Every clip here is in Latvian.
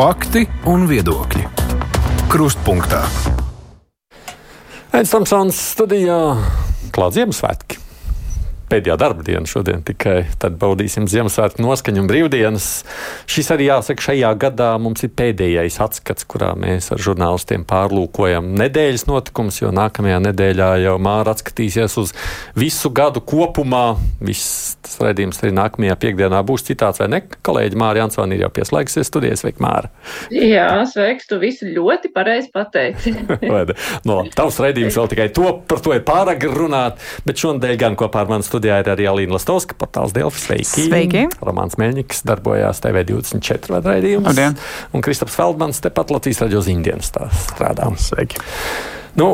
Fakti un viedokļi. Krustpunktā. Aizsmeļamies Tamsons studijā Klāts Ziemassvētki pēdējā darba diena šodien tikai. Tad baudīsim Ziemassvētku noskaņu un brīvdienas. Šis arī jāsaka, šajā gadā mums ir pēdējais atskats, kurā mēs ar žurnālistiem pārlūkojam nedēļas notikumus, jo nākamajā nedēļā jau Māra atskatīsies uz visu gadu kopumā. Viss tas redzījums arī nākamajā piekdienā būs citāts, vai ne? Kolēģi Māra Jansoni ir jau pieslēgusies studijas. Sveiki, Māra! Jā, sveiks! Tu visu ļoti pareizi pateici. no, tavs redzījums vēl tikai to, par to ir pārāk runāt, bet šonadēļ gan kopā ar mani studiju studijā ir arī Alīna Lastovska, portāls Delfi. Sveiki! Sveiki. Romāns Meļņiks darbojās TV24 raidījumos. Un Kristaps Feldmans tepat Latvijas raidījos Indienas strādā. Sveiki! Nu,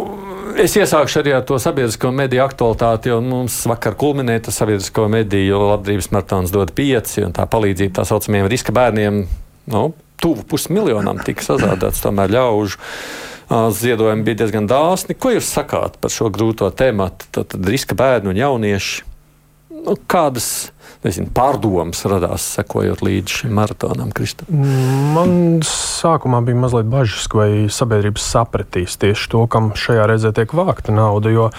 Es iesākšu arī ar to sabiedrisko mediju aktualitāti, jo mums vakar kulminēja tas sabiedrisko mediju labdarības maratons dod pieci, un tā palīdzība tā saucamiem riska bērniem, nu, tuvu pusmiljonam tika sazādāts tomēr ļaužu ziedojumi bija diezgan dāsni. Ko jūs sakāt par šo grūto tēmu? Tad, tad riska bērni un jaunieši. Nu, kādas nezinu, pārdomas radās sekojot līdz šim maratonam, Kristā? Man sākumā bija mazliet bažas, vai sabiedrība sapratīs tieši to, kam šajā reizē tiek vākta nauda. Jo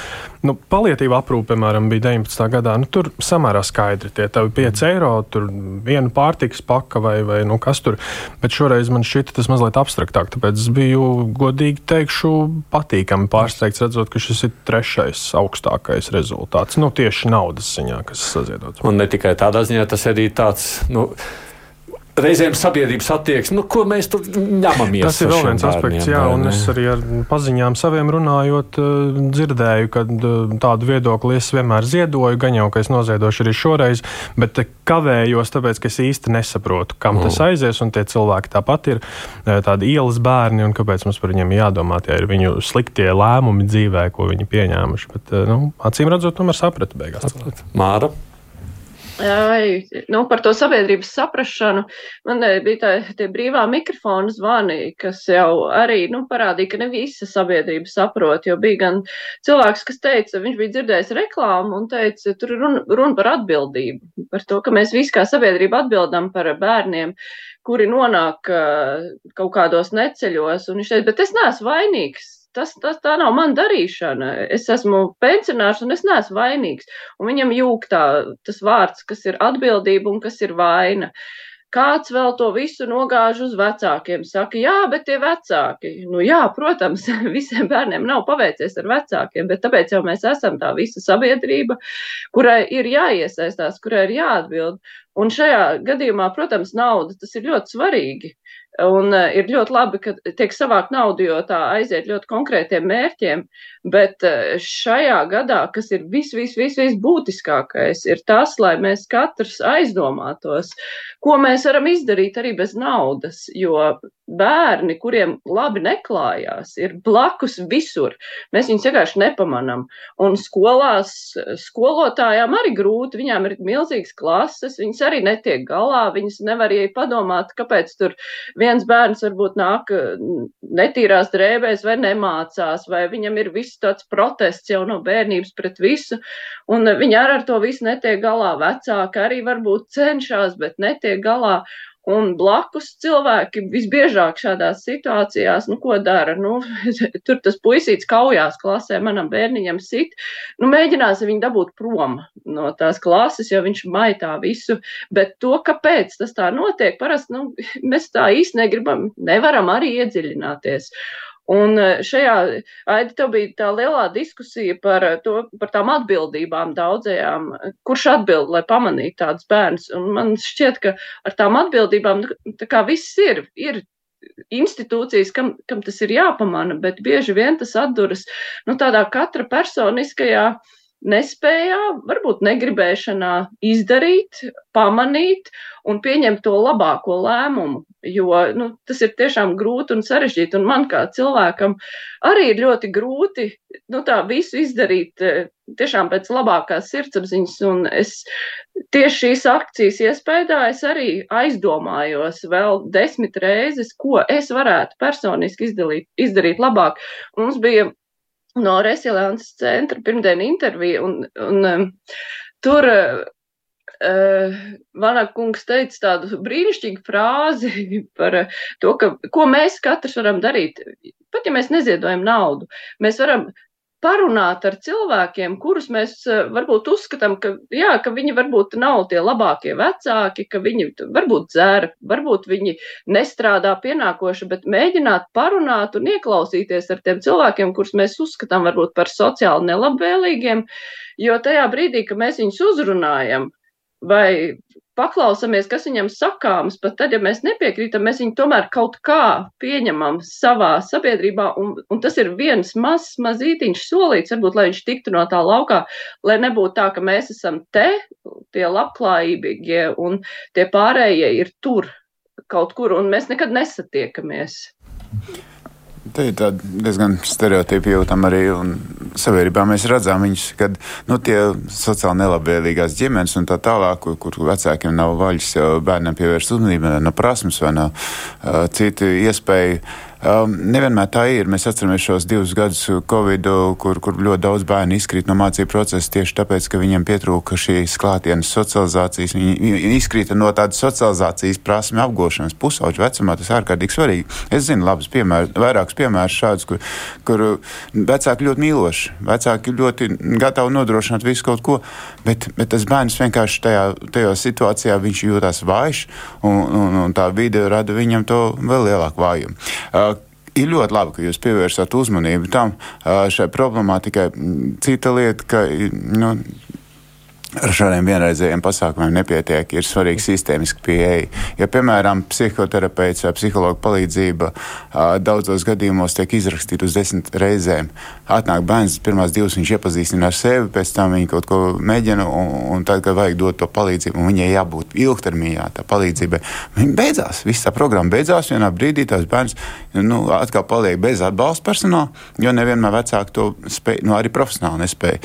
nu, palietīva aprūpe, piemēram, bija 19. gadā. Nu, tur samērā skaidri tie tavi 5 eiro, tur viena pārtikas paka vai, vai nu, kas tur. Bet šoreiz man šķita tas mazliet abstraktāk. Tāpēc es biju godīgi teikšu, patīkami pārsteigts redzot, ka šis ir trešais augstākais rezultāts. Nu, tieši naudas ziņā, kas saziedots. Un ne tikai tādā ziņā, tas arī tāds. Nu, reizēm sabiedrības attieksme, nu, ko mēs tur ņemamies. Tas ir vēl viens aspekts, jā, un es arī ar paziņām saviem runājot, uh, dzirdēju, ka uh, tādu viedokli es vienmēr ziedoju, gan jau, ka es noziedošu arī šoreiz, bet kavējos, tāpēc, ka es īsti nesaprotu, kam mm. tas aizies, un tie cilvēki tāpat ir tādi ielas bērni, un kāpēc mums par viņiem jādomā, tie ir viņu sliktie lēmumi dzīvē, ko viņi pieņēmuši. Bet, nu, acīm redzot, tomēr sapratu beigās. Māra. Nu, par to sabiedrības saprašanu man eh, bija tā, tie brīvā mikrofona zvani, kas jau arī nu, parādīja, ka ne visa sabiedrība saprot. Jo bija gan cilvēks, kas teica, viņš bija dzirdējis reklāmu un teica, tur ir runa, runa par atbildību, par to, ka mēs visi kā sabiedrība atbildam par bērniem, kuri nonāk uh, kaut kādos neceļos. Un viņš teica, bet es neesmu vainīgs tas, tas tā nav mana darīšana. Es esmu pensionārs un es neesmu vainīgs. Un viņam jūg tā, tas vārds, kas ir atbildība un kas ir vaina. Kāds vēl to visu nogāž uz vecākiem? Saka, jā, bet tie vecāki. Nu, jā, protams, visiem bērniem nav paveicies ar vecākiem, bet tāpēc jau mēs esam tā visa sabiedrība, kurai ir jāiesaistās, kurai ir jāatbild. Un šajā gadījumā, protams, nauda tas ir ļoti svarīgi. Un uh, ir ļoti labi, ka tiek savākt naudu, jo tā aiziet ļoti konkrētiem mērķiem. Bet uh, šajā gadā, kas ir vis, vis, vis, vis būtiskākais, ir tas, lai mēs katrs aizdomātos, ko mēs varam izdarīt arī bez naudas. Jo bērni, kuriem labi neklājās, ir blakus visur. Mēs viņus vienkārši nepamanām. Un skolās skolotājām arī grūti, viņām ir milzīgas klases, viņas arī netiek galā, viņas nevar arī padomāt, kāpēc tur viens bērns varbūt nāk netīrās drēbēs vai nemācās, vai viņam ir viss tāds protests jau no bērnības pret visu, un viņi arī ar to visu netiek galā. Vecāki arī varbūt cenšas, bet netiek galā. Un blakus cilvēki visbiežāk šādās situācijās, nu, ko dara? Nu, tur tas puisīts kaujās klasē, manam bērniņam sit. Nu, mēģināsim viņu dabūt prom no tās klases, jo viņš maitā visu. Bet to, kāpēc tas tā notiek, parasti nu, mēs tā īsti negribam, nevaram arī iedziļināties. Un eh, šajā, Aidi, tev bija tā lielā diskusija par, eh, to, par tām atbildībām daudzajām. Kurš atbild, lai pamanītu tādus bērnus? Un man šķiet, ka ar tām atbildībām tā kā viss ir, ir institūcijas, kam, kam tas ir jāpamana, bet bieži vien tas atduras, nu, tādā katra personiskajā uh, nespējā, varbūt negribēšanā izdarīt, pamanīt un pieņemt to labāko lēmumu. Jo nu, tas ir tiešām grūti un sarežģīti. Un man kā cilvēkam arī ir ļoti grūti nu, tā visu izdarīt eh, tiešām pēc labākās sirdsapziņas. Un es tieši šīs akcijas iespējā es arī aizdomājos vēl desmit reizes, ko es varētu personiski izdarīt, izdarīt labāk. Mums bija no Resiliences centra pirmdienu interviju, un, un um, tur uh, uh, Vana kungs teica tādu brīnišķīgu frāzi par to, ka, ko mēs katrs varam darīt. Pat ja mēs neziedojam naudu, mēs varam parunāt ar cilvēkiem, kurus mēs eh, varbūt uzskatām, ka, jā, ka viņi varbūt nav tie labākie vecāki, ka viņi varbūt dzēra, varbūt viņi nestrādā pienākoši, bet mēģināt parunāt un ieklausīties ar tiem cilvēkiem, kurus mēs uzskatām varbūt par sociāli nelabvēlīgiem, jo tajā brīdī, ka mēs viņus uzrunājam, vai paklausāmies, kas viņam sakāms, pat tad, ja mēs nepiekrītam, mēs viņu tomēr kaut kā pieņemam savā sabiedrībā, un, un tas ir viens mazs, mazītiņš solīts, varbūt, lai viņš tiktu no tā laukā, lai nebūtu tā, ka mēs esam te, tie labklājīgie, un tie pārējie ir tur kaut kur, un mēs nekad nesatiekamies. Te ir diezgan stereotipi jūtam arī, sabiedrībā mēs redzam viņus, kad nu, tie sociāli nelabvēlīgās ģimenes un tā tālāk, kur, kur vecākiem nav vaļas bērniem pievērst uzmanību, no prasmes vai no uh, citu iespēju Um, nevienmēr tā ir. Mēs atceramies šos divus gadus Covid, kur, kur ļoti daudz bērnu izkrīt no mācību procesa tieši tāpēc, ka viņiem pietrūka šīs klātienes socializācijas. Viņi izkrīta no tādas socializācijas prasme apgūšanas pusauģu vecumā. Tas ārkārtīgi svarīgi. Es zinu labus piemērus, vairākus piemērus šādus, kur, kur vecāki ļoti mīloši, vecāki ļoti gatavi nodrošināt visu kaut ko, bet, bet tas bērns vienkārši tajā, tajā situācijā viņš jūtas vājš un, un, un tā vide rada viņam to vēl lielāku vājumu. Uh, ir ļoti labi, ka jūs pievērsat uzmanību tam šai problemātikai. Cita lieta, ka nu, ar šādiem vienreizējiem pasākumiem nepietiek. Ir svarīga sistēmiska pieeja. Ja, piemēram, psihoterapeits vai psihologa palīdzība daudzos gadījumos tiek izrakstīta uz desmit reizēm, atnāk bērns, pirmās divas viņš iepazīstina ar sevi, pēc tam viņi kaut ko mēģina, un, un tad, kad vajag dot to palīdzību, viņai jābūt ilgtermiņā tā palīdzībai. Viņa beidzās, viss tā programma beidzās, vienā brīdī tās bērns nu, atkal paliek bez atbalsta personāla, jo nevienmēr vecāki to spēj, nu, arī profesionāli nespēja.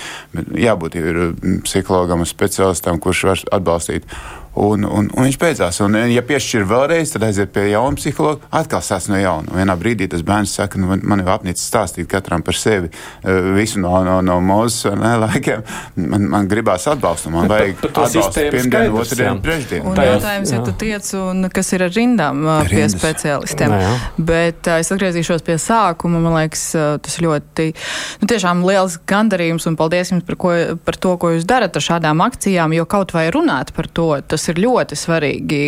Jābūt ir psihologam un speciālistam, kurš var atbalstīt. Un, un, un viņš beidzās. Un, ja piešķir vēlreiz, tad aiziet pie jauna psihologa, atkal sāc no jauna. Un vienā brīdī tas bērns saka, nu, man jau apnicis stāstīt katram par sevi eh, visu no, no, no mūzes laikiem. Man, man gribās atbalstu, man vajag atbalstu pirmdienu, otrdienu, trešdienu. Un jautājums, ja tu tiec un kas ir ar rindām eh, pie Rindas. speciālistiem. Jā. Bet uh, es atgriezīšos pie sākuma. Man liekas, uh, tas ļoti, nu, tiešām liels gandarījums un paldies jums par, ko, par to, ko jūs darat ar šādām akcijām, jo kaut vai runāt par to, tas tas ir ļoti svarīgi.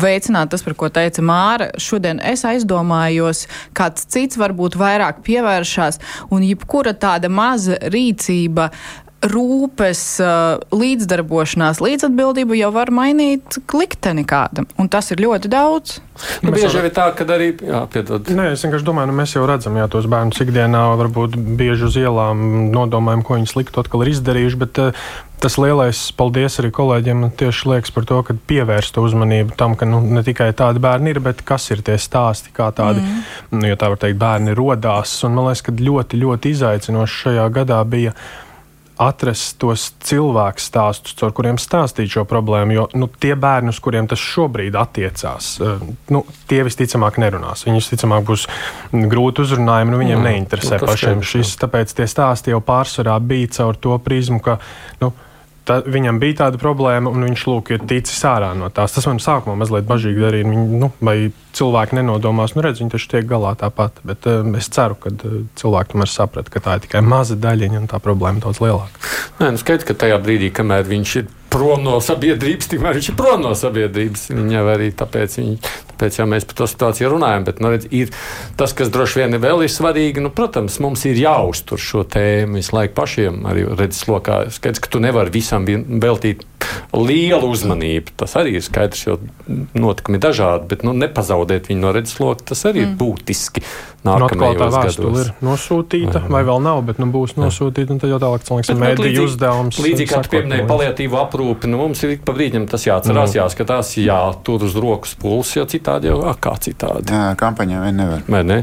Veicināt tas, par ko teica Māra. Šodien es aizdomājos, kāds cits varbūt vairāk pievēršās, un jebkura tāda maza rīcība rūpes, līdzdarbošanās, līdzatbildību jau var mainīt likteni kādam. Un tas ir ļoti daudz. Nu, bieži jau ir tā, ka arī. Jā, piedod. Nē, es vienkārši domāju, nu, mēs jau redzam, jā, tos bērnus ikdienā varbūt bieži uz ielām nodomājam, ko viņi sliktu atkal ir izdarījuši. Bet, Tas lielais paldies arī kolēģiem tieši liekas par to, ka pievērsta uzmanību tam, ka nu, ne tikai tādi bērni ir, bet kas ir tie stāsti, kā tādi, mm. nu, ja tā var teikt, bērni rodās. Un man liekas, ka ļoti, ļoti izaicinoši šajā gadā bija atrast tos cilvēku stāstus, ar kuriem stāstīt šo problēmu. Jo nu, tie bērni, uz kuriem tas šobrīd attiecās, eh, nu, tie visticamāk nerunās. Viņi visticamāk būs grūti uzrunājumi, nu, viņiem mm, neinteresē nu, pašiem šis. Tāpēc tie stāsti jau pārsvarā bija caur to prizmu, ka. Nu, Ta, viņam bija tāda problēma, un viņš lūk, ir ticis ārā no tās. Tas man sākumā mazliet bažīgi darīja. Viņu, nu, vai cilvēki nenodomās, nu redz, viņi taču tiek galā tāpat. Bet uh, es ceru, ka uh, cilvēki tomēr saprata, ka tā ir tikai maza daļiņa un tā problēma daudz lielāka. Nē, nu skaidrs, ka tajā brīdī, kamēr viņš ir prom no sabiedrības, tikmēr viņš ir prom no sabiedrības. Viņa arī tāpēc, viņa, tāpēc jau mēs par to situāciju runājam. Bet, nu, redz, ir tas, kas droši vien ir vēl ir svarīgi, nu, protams, mums ir jāuztur šo tēmu visu laiku pašiem. Arī redzes lokā skaidrs, ka tu nevari visam veltīt lielu uzmanību. Tas arī ir skaidrs, jo notikumi ir dažādi, bet nu, nepazaudēt viņu no redzes loka, tas arī mm. ir būtiski. Nākamajos tā vēstule ir nosūtīta, vai, vai vēl nav, bet nu, būs nosūtīta, un tad jau tālāk cilvēks mēdīju uzdevums. Līdzīgi kā tu pieminēji paliatīvu aprūpi, nu, mums ir pa brīdim tas jāatcerās, mm. jāskatās, jātur uz rokas puls, jo citādi jau, ah, kā citādi. Jā, kampaņā vien nevar. Vai ne?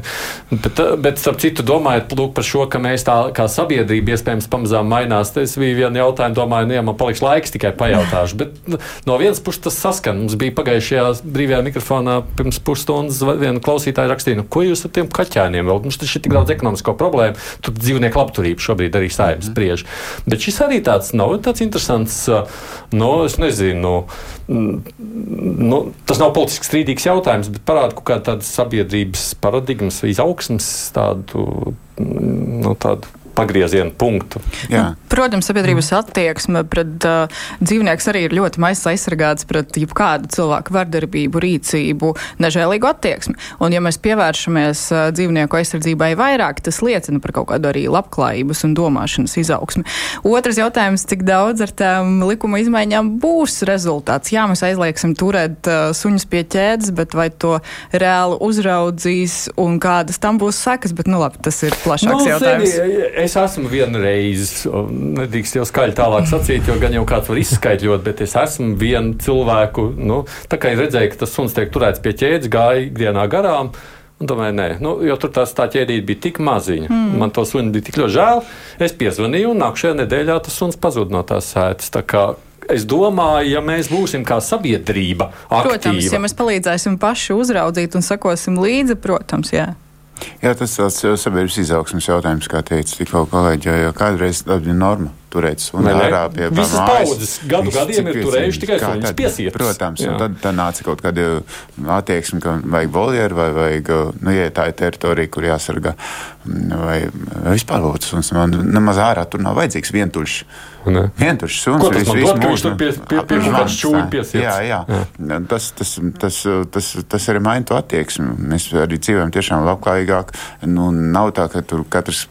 Bet, bet starp citu, domājot par šo, ka mēs tā kā sabiedrība iespējams pamazām mainās, tas bija viena jautājuma, domāju, nu, ja man paliks laiks tikai pajautāšu. Bet nu, no vienas puses tas saskan. Mums bija pagājušajā brīvajā mikrofonā pirms pusstundas viena klausītāja rakstīja, nu, ko jūs ar tiem kaķēniem vēl? Mums taču ir tik daudz ekonomisko problēmu. Tur dzīvnieku labturība šobrīd arī saimnes spriež. Bet šis arī tāds nav tāds interesants, no, es nezinu, nu, tas nav politiski strīdīgs jautājums, bet parāda kaut kādu sabiedrības paradigmas izaugsmas tādu, nu, tādu pagrieziena punktu. Jā. Protams, sabiedrības attieksme pret uh, dzīvnieku arī ir ļoti maigs aizsargāts pret jebkādu cilvēku vardarbību, rīcību, nežēlīgu attieksmi. Un, ja mēs pievēršamies uh, dzīvnieku aizsardzībai vairāk, tas liecina par kaut kādu arī labklājības un domāšanas izaugsmi. Otrs jautājums, cik daudz ar tām likuma izmaiņām būs rezultāts? Jā, mēs aizliegsim turēt uh, suņus pie ķēdes, bet vai to reāli uzraudzīs un kādas tam būs sekas? Bet, nu, labi, tas ir plašāks nu, jautājums. Zini, es esmu vienreiz, nedrīkst jau skaļi tālāk sacīt, jo gan jau kāds var izskaidrot, bet es esmu vienu cilvēku, nu, tā kā redzēju, ka tas suns tiek turēts pie ķēdes, gāja ikdienā garām. Un tomēr nē, nu, jo tur tās, tā ķēdīte bija tik maziņa. Mm. Man to suni bija tik ļoti žēl. Es piezvanīju, un nākamajā nedēļā tas suns pazuda no tās sēdes. Tā kā es domāju, ja mēs būsim kā sabiedrība, aktīva. protams, ja mēs palīdzēsim paši uzraudzīt un sakosim līdzi, protams, jā. Jā, tas ir sabiedrības izaugsmes jautājums, kā teica tikko kolēģi, jo kādreiz tā bija norma turēt suni ārā pie Visas paudzes gadu gadiem ir turējuši tikai suņus piesiet. Protams, jā. un tad, tad nāca kaut kāda attieksme, ka vajag voljeru vai vajag, nu, ja tā ir teritorija, kur jāsargā, vai vispār lūdzu suns. Man nemaz ārā tur nav vajadzīgs vientuļš. Vientuļš suns. Ko tas man dod, ka viņš tur pie, pie, pie, pie šķūļu piesiet? Jā, jā. jā. Tas, tas, tas, tas, tas arī maina to attieksmi. Mēs arī dzīvojam tiešām labklājīgāk. Nu, nav tā, ka tur katrs,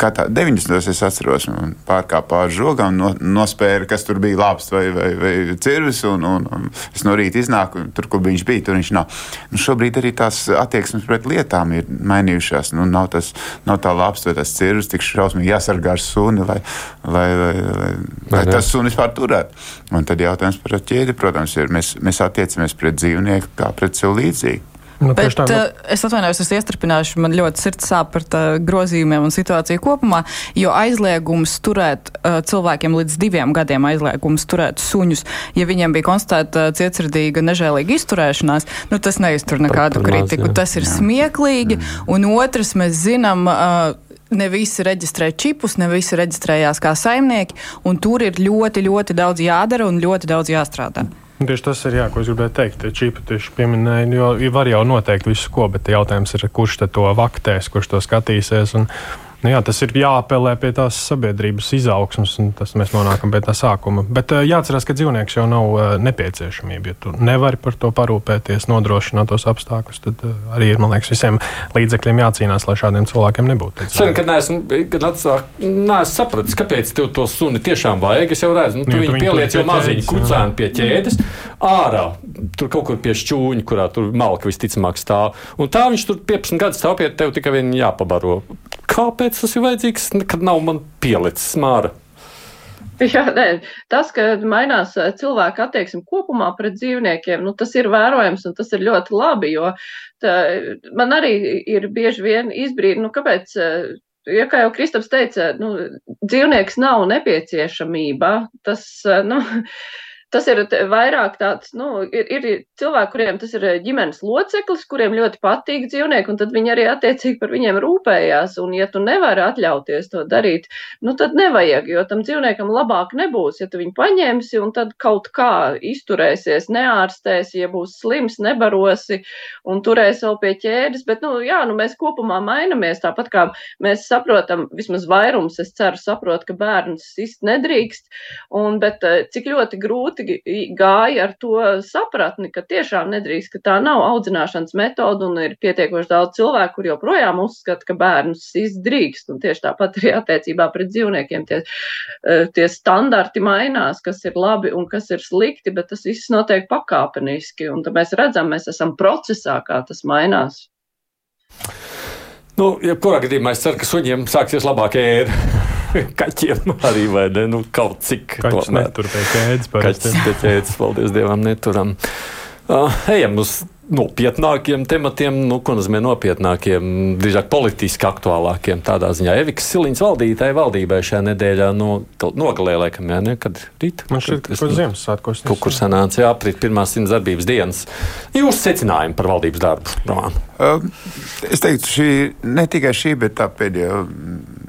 kā tā, 90. es atceros, pār pārkāpa pāri žogam, no, nospēra, kas tur bija labs vai, vai, vai cirvis. Un, un, un es no rīta iznāku, tur, kur viņš bija, tur viņš nav. Nu, šobrīd arī tās attieksmes pret lietām ir mainījušās. Nu, nav, tas, nav tā labs vai tas cirvis, tik šausmīgi jāsargā ar suni, lai, lai, lai, lai, lai tas sunis vispār turētu. Un tad jautājums par ķēdi, protams, ir, mēs, mēs attiecamies pret dzīvnieku kā pret sev līdzīgu. Nu, Bet, tā, nu... Es atvainojos, es iestrādāšu, man ļoti sirds sāp par grozījumiem un situāciju kopumā, jo aizliegums turēt uh, cilvēkiem līdz diviem gadiem aizliegums turēt suņus, ja viņiem bija konstatēta cietsirdīga, nežēlīga izturēšanās, nu, tas neiztur nekādu kritiku. Jā. Tas ir jā. smieklīgi. Jā. Un otrs, mēs zinām. Uh, ne visi reģistrē čipus, ne visi reģistrējās kā saimnieki, un tur ir ļoti, ļoti daudz jādara un ļoti daudz jāstrādā. Mm. Tieši tas ir jā, ko es gribēju teikt. Čipa tieši pieminēja, jo var jau noteikt visu, ko, bet jautājums ir, kurš to vaktēs, kurš to skatīsies. Un, Nu jā, tas ir jāapelē pie tās sabiedrības izaugsmas, un tas mēs nonākam pie tā sākuma. Bet uh, jāatcerās, ka dzīvnieks jau nav uh, nepieciešamība. Ja tu nevari par to parūpēties, nodrošināt tos apstākļus, tad uh, arī ir, man liekas, visiem līdzekļiem jācīnās, lai šādiem cilvēkiem nebūtu. Sen, kad neesmu, kad atsāk, neesmu sapratis, kāpēc tev to suni tiešām vajag, es jau redzu, nu, tu, nu, viņu pieliec jau maziņu kucēnu pie ķēdes, ārā, tur kaut kur pie šķūņa, kurā tur malka visticamāk stāv. Un tā viņš tur 15 gadus stāv pie tev tikai vien jāpabaro. Kāpēc tas ir vajadzīgs, kad nav man pielicis smāra? Jā, nē, tas, ka mainās eh, cilvēka attieksme kopumā pret dzīvniekiem, nu, tas ir vērojams un tas ir ļoti labi, jo tā, man arī ir bieži vien izbrīd, nu, kāpēc, eh, ja kā jau Kristaps teica, nu, dzīvnieks nav nepieciešamība, tas, eh, nu, tas ir vairāk tāds, nu, ir, ir cilvēki, kuriem tas ir ģimenes loceklis, kuriem ļoti patīk dzīvnieki, un tad viņi arī attiecīgi par viņiem rūpējās. Un, ja tu nevari atļauties to darīt, nu, tad nevajag, jo tam dzīvniekam labāk nebūs, ja tu viņu paņemsi un tad kaut kā izturēsies, neārstēsi, ja būs slims, nebarosi un turēsi vēl pie ķēdes. Bet, nu, jā, nu, mēs kopumā mainamies tāpat kā mēs saprotam, vismaz vairums, es ceru, saprot, ka bērns sist nedrīkst, un, bet cik ļoti grūti grūti gāja ar to sapratni, ka tiešām nedrīkst, ka tā nav audzināšanas metoda un ir pietiekoši daudz cilvēku, kur joprojām uzskata, ka bērnus izdrīkst. Un tieši tāpat arī attiecībā pret dzīvniekiem tie, e, tie standarti mainās, kas ir labi un kas ir slikti, bet tas viss notiek pakāpeniski. Un tad mēs redzam, mēs esam procesā, kā tas mainās. Nu, jebkurā gadījumā es ceru, ka suņiem sāksies labāk ēra. kaķiem arī vai ne? Nu, kaut cik tomēr. Netur pie ķēdes. Kaķis pie ķēdes, paldies Dievam, neturam. Uh, ejam uz nopietnākiem tematiem, nu, ko nozīmē nopietnākiem, drīzāk politiski aktuālākiem. Tādā ziņā Eviks Siliņš valdītāja valdībai šajā nedēļā no, nogalē, laikam, jā, ne, kad rīt. Man šķiet, ka tas Ziemassvētkos. Kaut kur sanāca, jā, aprīt pirmās simts darbības dienas. Jūs secinājumi par valdības darbu, Roman? Uh, es teiktu, šī, ne tikai šī, bet tā pēdējā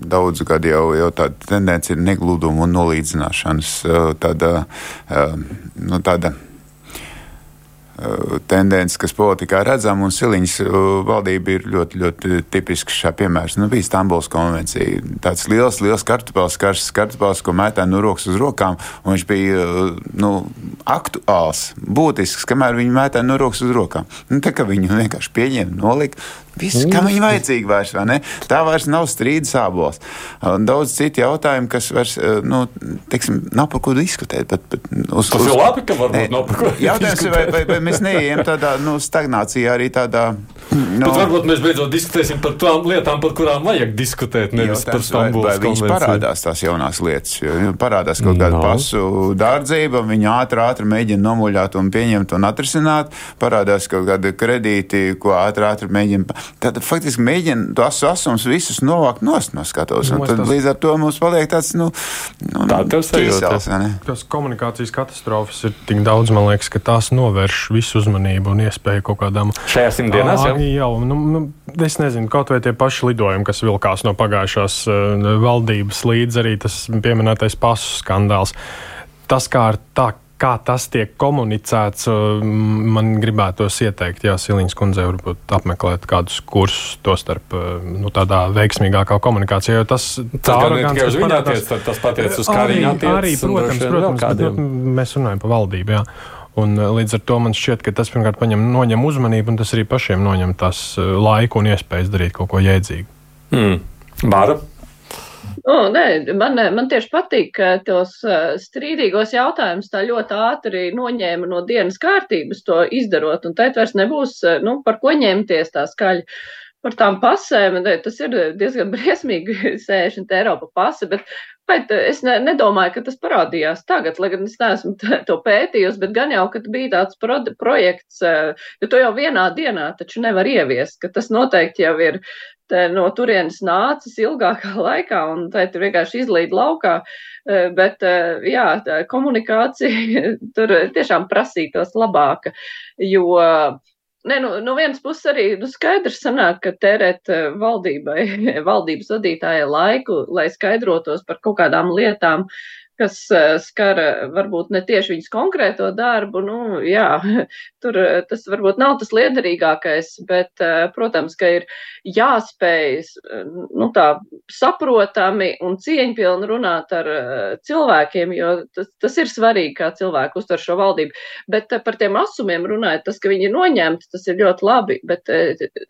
daudzu gadu jau, jau tāda tendence ir negluduma un nolīdzināšanas tāda, nu, tāda tendence, kas politikā redzama, un Siliņas valdība ir ļoti, ļoti tipisks šā piemērs. Nu, bija Stambuls konvencija. Tāds liels, liels kartupēls, karsts kartupēls, ko mētā no rokas uz rokām, un viņš bija nu, aktuāls, būtisks, kamēr viņi mētā no rokas uz rokām. Nu, tā kā viņi vienkārši pieņēma, nolika, Viss, kam viņa vajadzīga vairs, vai ne? Tā vairs nav strīdus sābols. Un daudz citu jautājumu, kas vairs, nu, teiksim, nav par ko diskutēt. Bet, bet uz, Tas uz, ir labi, ka varbūt ne, nav par ko jautājums, vai, vai, vai mēs neejam tādā, nu, stagnācijā arī tādā. Nu, bet varbūt mēs beidzot diskutēsim par tām lietām, par kurām vajag diskutēt, nevis par Stambulas vai viņas parādās tās jaunās lietas. Jo parādās kaut kāda no. pasu dārdzība, viņi ātri, ātri mēģina nomuļāt un pieņemt un atrisināt. Parādās kaut kāda kredīti, ko ātri, ātri mēģina tad faktiski mēģina tos asums visus novākt nost no skatos. Nu, tad tas... līdz ar to mums paliek tāds, nu, nu tā ķīsels, tas komunikācijas katastrofas ir tik daudz, man liekas, ka tās novērš visu uzmanību un iespēju kaut kādām. Šajā simtdienās jau? Jau nu, nu, es nezinu, kaut vai tie paši lidojumi, kas vilkās no pagājušās uh, valdības līdz arī tas pieminētais pasu skandāls. Tas kā ar tā kā tas tiek komunicēts, man gribētos ieteikt, Jā, Siliņas kundzei varbūt apmeklēt kādus kursus, to starp nu, tādā veiksmīgākā komunikācijā. Tā tas gan tikai uz viņu attiecas, tas patiec uz Kariņu attiecas. Arī, protams, protams bet, nu, mēs runājam par valdību, jā. Un, līdz ar to man šķiet, ka tas pirmkārt paņem, noņem uzmanību, un tas arī pašiem noņem tās laiku un iespējas darīt kaut ko jēdzīgu. Mm. Bāra? O, nē, man, man tieši patīk, ka tos strīdīgos jautājumus tā ļoti ātri noņēma no dienas kārtības to izdarot, un tēt vairs nebūs, nu, par ko ņemties tā skaļi. Par tām pasēm, ne, tas ir diezgan briesmīgi 60 eiro pa pase, bet Bet es ne, nedomāju, ka tas parādījās tagad, lai gan es neesmu to pētījusi, bet gan jau, ka bija tāds pro, projekts, jo to jau vienā dienā taču nevar ieviest, ka tas noteikti jau ir no turienes nācis ilgākā laikā, un tā ir vienkārši izlīd laukā. E, bet, e, jā, komunikācija tur tiešām prasītos labāka, jo. Nē, nu, no vienas puses arī nu, skaidrs sanāk, ka tērēt e, valdībai, valdības vadītājai laiku, lai skaidrotos par kaut kādām lietām, kas eh, skar eh, varbūt ne tieši viņas konkrēto darbu. Nu, jā, tur eh, tas varbūt nav tas liederīgākais, bet, protams, ka ir jāspēj nu, tā saprotami un cieņpilni runāt ar cilvēkiem, jo tas, tas ir svarīgi, kā cilvēki uztver šo valdību. Bet par tiem asumiem runājot, tas, ka viņi ir noņemti, tas ir ļoti labi, bet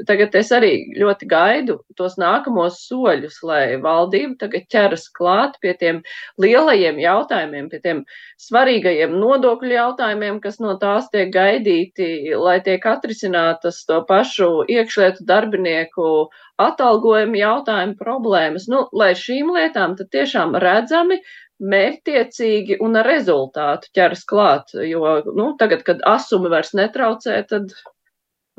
tagad es arī ļoti gaidu tos nākamos soļus, lai valdība tagad ķeras klāt pie tiem lielajiem jautājumiem, pie tiem svarīgajiem nodokļu jautājumiem, kas no tās tiek gaidīti, lai tiek atrisinātas to pašu iekšlietu darbinieku atalgojumu jautājumu problēmas. Nu, lai šīm lietām tad tiešām redzami mērķtiecīgi un ar rezultātu ķeras klāt, jo, nu, tagad, kad asumi vairs netraucē, tad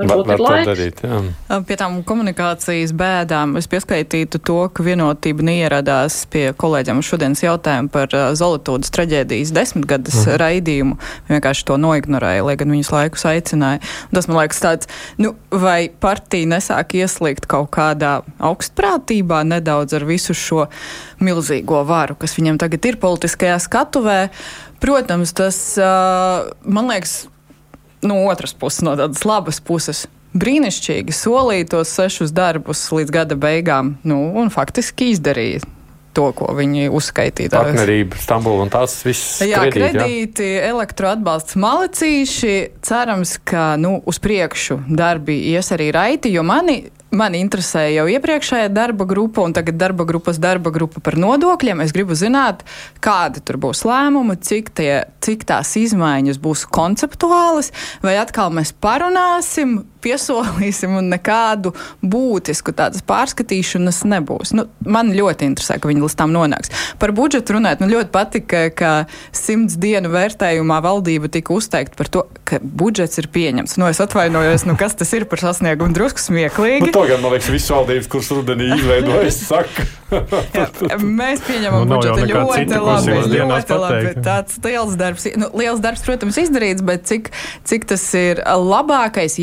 Varbūt var, var darīt, jā. Pie tām komunikācijas bēdām es pieskaitītu to, ka vienotība neieradās pie kolēģiem šodienas jautājumu par Zolotūdas traģēdijas desmitgades mm. raidījumu. Vienkārši to noignorēja, lai gan viņus laikus aicināja. Un tas man liekas tāds, nu, vai partija nesāk ieslīgt kaut kādā augstprātībā nedaudz ar visu šo milzīgo varu, kas viņam tagad ir politiskajā skatuvē. Protams, tas, man liekas, no otras puses, no tādas labas puses. Brīnišķīgi solīja tos sešus darbus līdz gada beigām, nu, un faktiski izdarīja to, ko viņi uzskaitīja. Partnerība, Stambula un tās viss. Jā, kredīti, kredīti elektroatbalsts malicīši. Cerams, ka nu, uz priekšu darbi ies arī raiti, jo mani Mani interesēja jau iepriekšējā darba grupa, un tagad darba grupas darba grupa par nodokļiem. Es gribu zināt, kādi tur būs lēmumi, cik, tie, cik tās izmaiņas būs konceptuālas, vai atkal mēs parunāsim piesolīsim, un nekādu būtisku tādas pārskatīšanas nebūs. Nu, man ļoti interesē, ka viņi līdz tam nonāks. Par budžetu runājot, man ļoti patika, ka simts dienu vērtējumā valdība tika uzteikta par to, ka budžets ir pieņemts. Nu, es atvainojos, nu, kas tas ir par sasniegumu drusku smieklīgi. Nu, to gan, man liekas, visas valdības, kuras rudenī izveidojas, saka. Jā, mēs pieņemam nu, budžetu ļoti cita, labi. Ļoti labi. Tāds liels darbs, nu, liels darbs, protams, izdarīts, bet cik, cik tas ir labākais,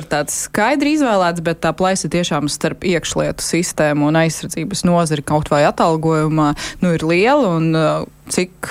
jā, prioritātes skaidri izvēlēts, bet tā plaisa tiešām starp iekšlietu sistēmu un aizsardzības nozari kaut vai atalgojumā nu, ir liela. Un, cik,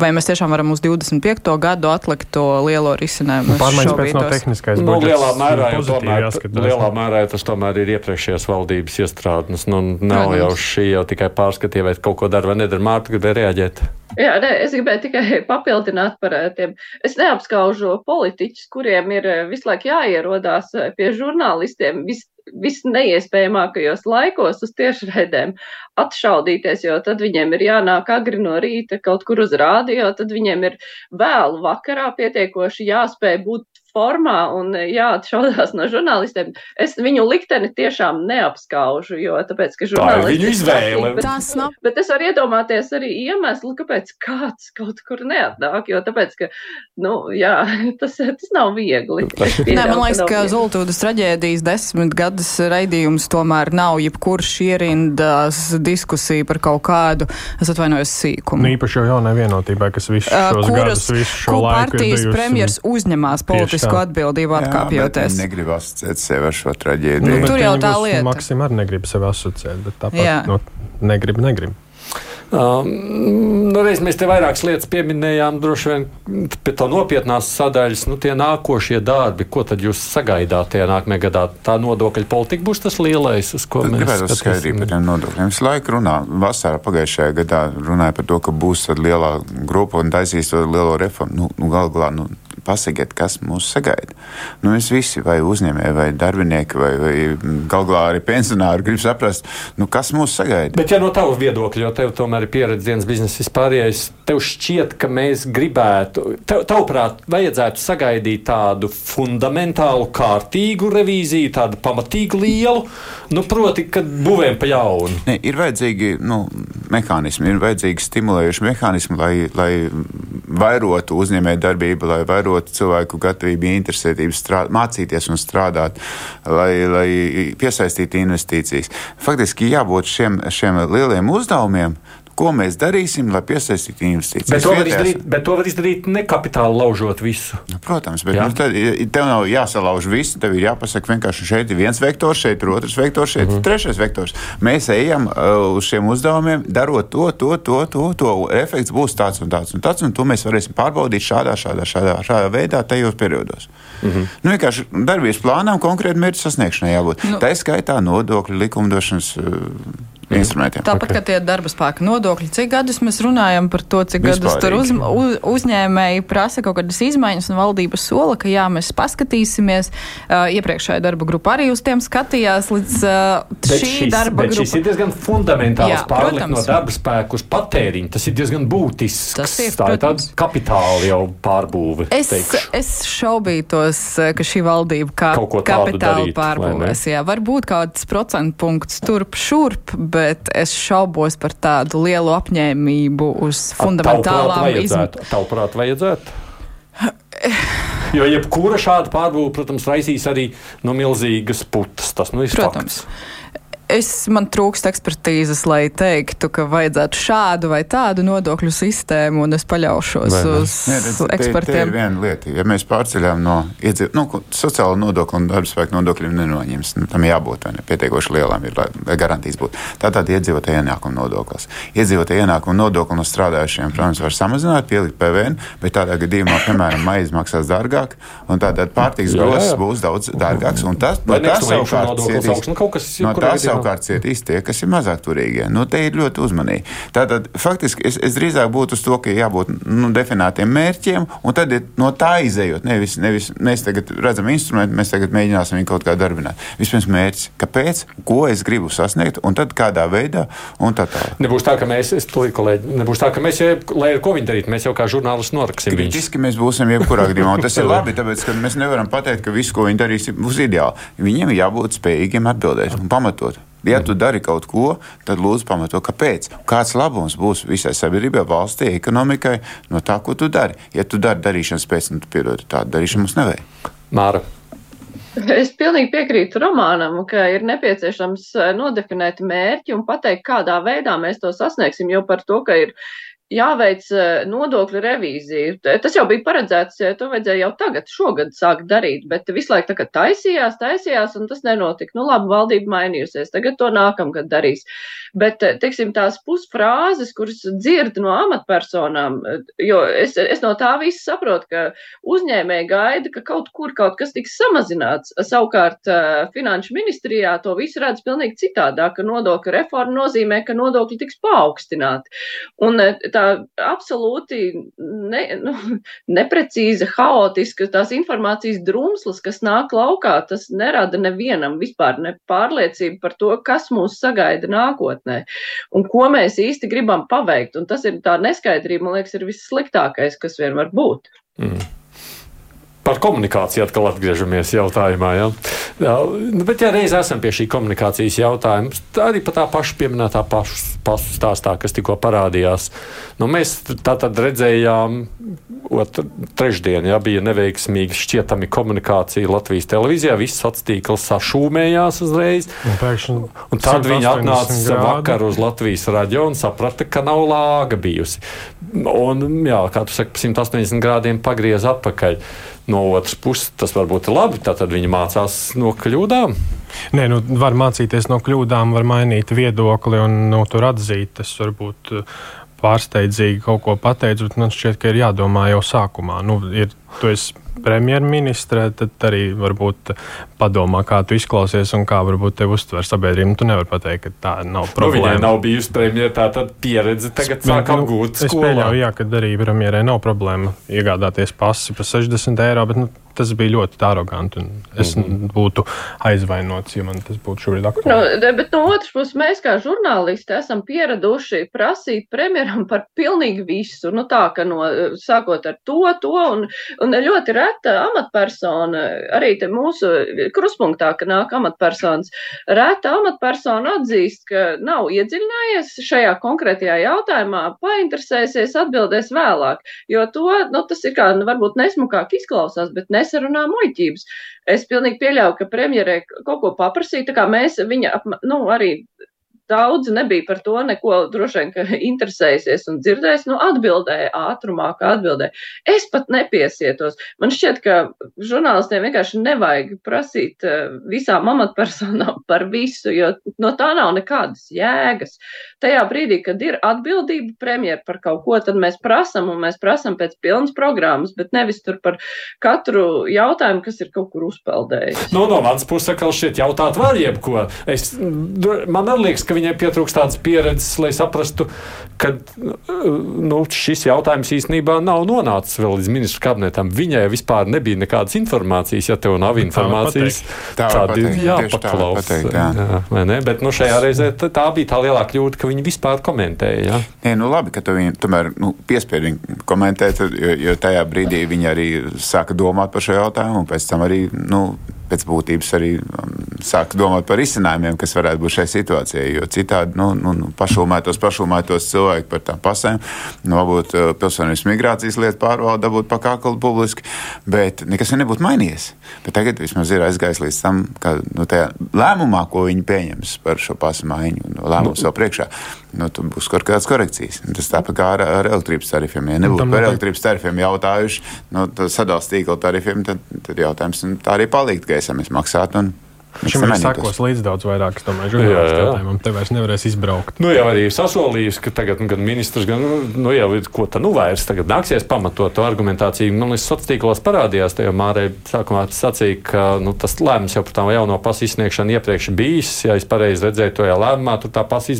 vai mēs tiešām varam uz 25. gadu atlikt to lielo risinājumu. Pārmaiņas pēc no tehniskais nu, lielā mērā, jau tomēr, lielā mērā tas tomēr ir iepriekšējās valdības iestrādnes. Nu, nav Protams. jau šī jau tikai pārskatīja, vai kaut ko dara vai nedara. Mārta gribēja reaģēt. Jā, ne, es gribēju tikai papildināt par eh, tiem. Es neapskaužu politiķus, kuriem ir eh, visu laiku jāierodās eh, pie žurnālistiem. Vis, visneiespējamākajos laikos uz tiešraidēm atšaudīties, jo tad viņiem ir jānāk agri no rīta kaut kur uz rādio, tad viņiem ir vēlu vakarā pietiekoši jāspēj būt formā un jāatšaudās no žurnālistiem. Es viņu likteni tiešām neapskaužu, jo tāpēc, ka žurnālisti. Tā ir viņu izvēle. Bet, tas nav. Bet es varu iedomāties arī iemeslu, kāpēc kāds kaut kur neatnāk, jo tāpēc, ka, nu, jā, tas, tas nav viegli. Nē, man liekas, ka Zultūdas traģēdijas desmit gadus raidījums tomēr nav jebkurš ierindās diskusija par kaut kādu, es atvainojos, sīkumu. Nu, īpaši jau jaunai vienotībai, kas visu šos uh, gadus, visu šo laiku partijas premjers uzņemās politisku atbildību atkāpjoties. Jā, negrib asociēt sevi ar šo traģēdiju. Nu, tur jau tā lieta. Maksim arī negrib sevi asociēt, bet tāpat nu, negrib, negrib. Um, nu, reiz mēs te vairākas lietas pieminējām, droši vien pie to nopietnās sadaļas, nu, tie nākošie darbi, ko tad jūs sagaidāt tajā nākamajā gadā? Tā nodokļu politika būs tas lielais, uz ko tad mēs gribētu skaidrību par tiem nodokļiem. Visu laiku runā, vasarā pagājušajā gadā runāja par to, ka būs tad lielā grupa un taisīs to lielo reformu. Nu, nu gal galā, nu, pasakiet, kas mūs sagaida. Nu, mēs visi, vai uzņēmēji, vai darbinieki, vai, vai gal galā arī pensionāri, grib saprast, nu, kas mūs sagaida. Bet, ja no tavas viedokļa, jo tev tomēr ir pieredze dienas biznesa vispārējais, tev šķiet, ka mēs gribētu, tev, tavuprāt, vajadzētu sagaidīt tādu fundamentālu, kārtīgu revīziju, tādu pamatīgu lielu, nu, proti, kad būvēm pa jaunu. Ne, ir vajadzīgi nu, mehānismi, ir vajadzīgi stimulējuši mehānismi, lai, lai vairotu uzņēmēju darbību, lai vairotu cilvēku gatavību, interesētību strād, mācīties un strādāt, lai, lai piesaistītu investīcijas. Faktiski jābūt šiem, šiem lieliem uzdevumiem, ko mēs darīsim, lai piesaistītu investīcijas. Bet to, izdarīt, bet to var izdarīt ne kapitāla laužot visu. Nu, protams, bet nu, tad, tev nav jāsalauž visu. Tev ir jāpasaka, vienkārši šeit ir viens vektors, šeit ir otrs vektors, šeit ir mm trešais vektors. Mēs ejam uh, uz šiem uzdevumiem, darot to, to, to, to, to. Efekts būs tāds un tāds un tāds, un to mēs varēsim pārbaudīt šādā, šādā, šādā, šādā veidā, tajos periodos. Mm -hmm. nu, vienkārši darbības plānām konkrēti mērķu sasniegšanai jābūt. Nu, Tā skaitā nodokļu likumdošanas. Uh, instrumentiem. Tāpat okay. kā tie darba spēka nodokļi, cik gadus mēs runājam par to, cik Vispārīgi. gadus tur uz, uz, uzņēmēji prasa kaut kādas izmaiņas, un valdība sola, ka jā, mēs paskatīsimies. Uh, iepriekšējā darba grupa arī uz tiem skatījās līdz uh, šī šis, darba grupa. Šis ir diezgan fundamentāls pārlikt no darba spēka uz patēriņu. Tas ir diezgan būtisks. Tas ir, Tā ir tāda kapitāla jau pārbūve. Es, teikšu. es šaubītos, ka šī valdība kā kapitāla pārbūvēs. Jā, varbūt kāds procentu punkts turp šurp, bet bet es šaubos par tādu lielu apņēmību uz fundamentālām izmaiņām. Tavuprāt, vajadzētu? Jo jebkura šāda pārbūve, protams, raisīs arī no milzīgas putas. Tas nu, ir protams. Fakts es, man trūkst ekspertīzes, lai teiktu, ka vajadzētu šādu vai tādu nodokļu sistēmu, un es paļaušos vai, uz Nē, redz, ekspertiem. Tā ir viena lieta. Ja mēs pārceļām no iedzīv, nu, sociāla nodokļa un darba spēka nodokļiem nenoņems, nu, tam jābūt ne, pietiekoši lielām, ir, lai garantijas būtu. Tātad iedzīvotāja ienākuma nodoklis. Iedzīvotāja ienākuma nodokli no strādājušiem, protams, var samazināt, pielikt PVN, bet tādā gadījumā, piemēram, maize maksās dārgāk, un tātad pārtiks grozs būs daudz dārgāks. Un tas, no tas savukārt cietīs, no tā savukārt cietīs tie, kas ir mazāk turīgie. Nu, te ir ļoti uzmanīgi. Tātad faktiski es, es drīzāk būtu uz to, ka jābūt nu, definētiem mērķiem, un tad no tā izējot. Nevis, nevis mēs tagad redzam instrumentu, mēs tagad mēģināsim viņu kaut kā darbināt. Vispirms mērķis, kāpēc, ko es gribu sasniegt, un tad kādā veidā, un tā tālāk. Nebūs tā, ka mēs, es to kolēģi, nebūs tā, ka mēs, jau, lai ko viņi darītu, mēs jau kā žurnālisti noraksim. Kritiski mēs būsim jebkurā gadījumā, un tas ir labi, tāpēc, ka mēs nevaram pateikt, ka viss, ko viņi darīs, būs ideāli. Viņiem jābūt spējīgiem atbildēt un pamatot. Ja tu dari kaut ko, tad lūdzu pamato, kāpēc. Kāds labums būs visai sabiedrībai, valstī, ekonomikai no tā, ko tu dari. Ja tu dari darīšanas pēc, nu, tu piedod, tādu darīšanu mums nevajag. Māra. Es pilnīgi piekrītu Romanam, ka ir nepieciešams eh, nodefinēt mērķi un pateikt, kādā veidā mēs to sasniegsim, jo par to, ka ir jāveic eh, nodokļu revīzija. Tas jau bija paredzēts, to vajadzēja jau tagad, šogad sākt darīt, bet visu laiku tā taisījās, taisījās, un tas nenotika. Nu, labi, valdība mainījusies, tagad to nākamgad darīs. Bet, eh, teiksim, tās pusfrāzes, kuras dzird no amatpersonām, jo es, es no tā visu saprotu, ka uzņēmēji gaida, ka kaut kur kaut kas tiks samazināts. Savukārt, finanšu ministrijā to visu redz pilnīgi citādāk, ka nodokļu reforma nozīmē, ka nodokļi tiks paaugstināti. Un tā tā absolūti ne, nu, neprecīza, haotiska tās informācijas drumslas, kas nāk laukā, tas nerada nevienam vispār ne pārliecību par to, kas mūs sagaida nākotnē un ko mēs īsti gribam paveikt. Un tas ir tā neskaidrība, man liekas, ir vissliktākais, kas vien var būt. Mm. Par komunikāciju atkal atgriežamies jautājumā. Ja? Jā, nu, bet, ja reiz esam pie šī komunikācijas jautājuma, tā arī par tā paša pieminētā pašu, pašu stāstā, kas tikko parādījās. Nu, mēs tā tad redzējām, otru, trešdien ja, bija neveiksmīga šķietami komunikācija Latvijas televīzijā. Viss sociālais tīkls sašūmējās uzreiz. Un, pēkšņi, un tad viņi atnāca vakar uz Latvijas radio un saprata, ka nav lāga bijusi. Un, jā, kā tu saki, 180 grādiem pagriez atpakaļ. No otras puses, tas varbūt ir labi. Tad viņi mācās no kļūdām. Nē, nu, var mācīties no kļūdām, var mainīt viedokli un nu, tur atzīt. Tas varbūt pārsteidzīgi kaut ko pateicu, bet man šķiet, ka ir jādomā jau sākumā. Nu, ir, tu esi premjerministre, tad arī varbūt padomā, kā tu izklausies un kā varbūt tevi uztver sabiedrība. Nu, tu nevari pateikt, ka tā nav problēma. Nu, nav bijusi premjera, tā tad pieredze tagad sāk nu, apgūt. Es pieļauju, jā, ka arī premjerai nav problēma iegādāties pasi par 60 eiro, bet nu, tas bija ļoti aroganti. Es mm -hmm. būtu aizvainots, ja man tas būtu šobrīd aktuāli. Nu, bet no otras puses, mēs kā žurnālisti esam pieraduši prasīt premjeram par pilnīgi visu. Nu, tā, ka no, sākot ar to, to un, un ļoti reta amatpersona, arī mūsu kruspunktā, ka nāk amatpersonas, reta amatpersona atzīst, ka nav iedziļinājies šajā konkrētajā jautājumā, painteresēsies, atbildēs vēlāk. Jo to, nu, tas ir kā, nu, varbūt nesmukāk izklausās, bet nesarunā muļķības. Es pilnīgi pieļauju, ka premjerē kaut ko paprasīja, tā kā mēs viņa, nu, arī Daudz nebija par to neko droši vien interesējusies un dzirdējis. Nu, atbildēja ātrumā, kā atbildēja. Es pat nepiesietos. Man šķiet, ka žurnālistiem vienkārši nevajag prasīt eh, visām amatpersonām par visu, jo no tā nav nekādas jēgas. Tajā brīdī, kad ir atbildība premjera par kaut ko, tad mēs prasam un mēs prasam pēc pilnas programmas, bet nevis tur par katru jautājumu, kas ir kaut kur uzpeldējis. No, nu, no manas puses, ka šeit jautāt var jebko. Es, man liekas, ka viņai pietrūkst tādas pieredzes, lai saprastu, ka nu, šis jautājums īstenībā nav nonācis vēl līdz ministru kabinetam. Viņai vispār nebija nekādas informācijas, ja tev nav informācijas. Tā ir jāpaklaus. Jā. Jā, ne? Bet nu, šajā reizē tā bija tā lielā kļūda, ka viņi vispār komentēja. Ja? Nē, nu labi, ka tu viņi tomēr nu, piespied viņu komentēt, jo, jo tajā brīdī viņi arī sāka domāt par šo jautājumu un pēc tam arī. Nu, pēc būtības arī um, sāk domāt par izcinājumiem, kas varētu būt šai situācijai. Jo citādi nu, nu, nu, pašulmētos, pašulmētos cilvēki par tām pasēm, nu, varbūt uh, pilsonības migrācijas lietu pārvalda dabūt pa kaklu publiski, bet nekas nebūtu mainījies. Bet tagad vismaz ir aizgājis līdz tam, ka nu, tajā lēmumā, ko viņi pieņems par šo pasu maiņu, nu, lēmums vēl priekšā, nu, tur būs kaut kādas korekcijas. Tas tāpat kā ar, ar elektrības tarifiem. Ja nebūtu par elektrības tarifiem jautājuši, nu, sadalījuma tīkla tarifiem, tad, tad jautājums nu, tā arī palikt, esam maksāt. Un, Šim arī sekos līdz daudz vairāk, es domāju, žurnālistu jautājumam. Te vairs nevarēs izbraukt. Nu, jau arī sasolījis, ka tagad gan ministrs, gan nu, jau ir ko tā nu vairs. Tagad nāksies pamatot to argumentāciju. Man liekas, sociālos tīklos parādījās, tajā Mārē sākumā sacīja, ka nu, tas lēmums jau par tām jauno pasu izsniegšanu iepriekš bijis. Ja es pareizi redzēju to lēmumā, tur tā paša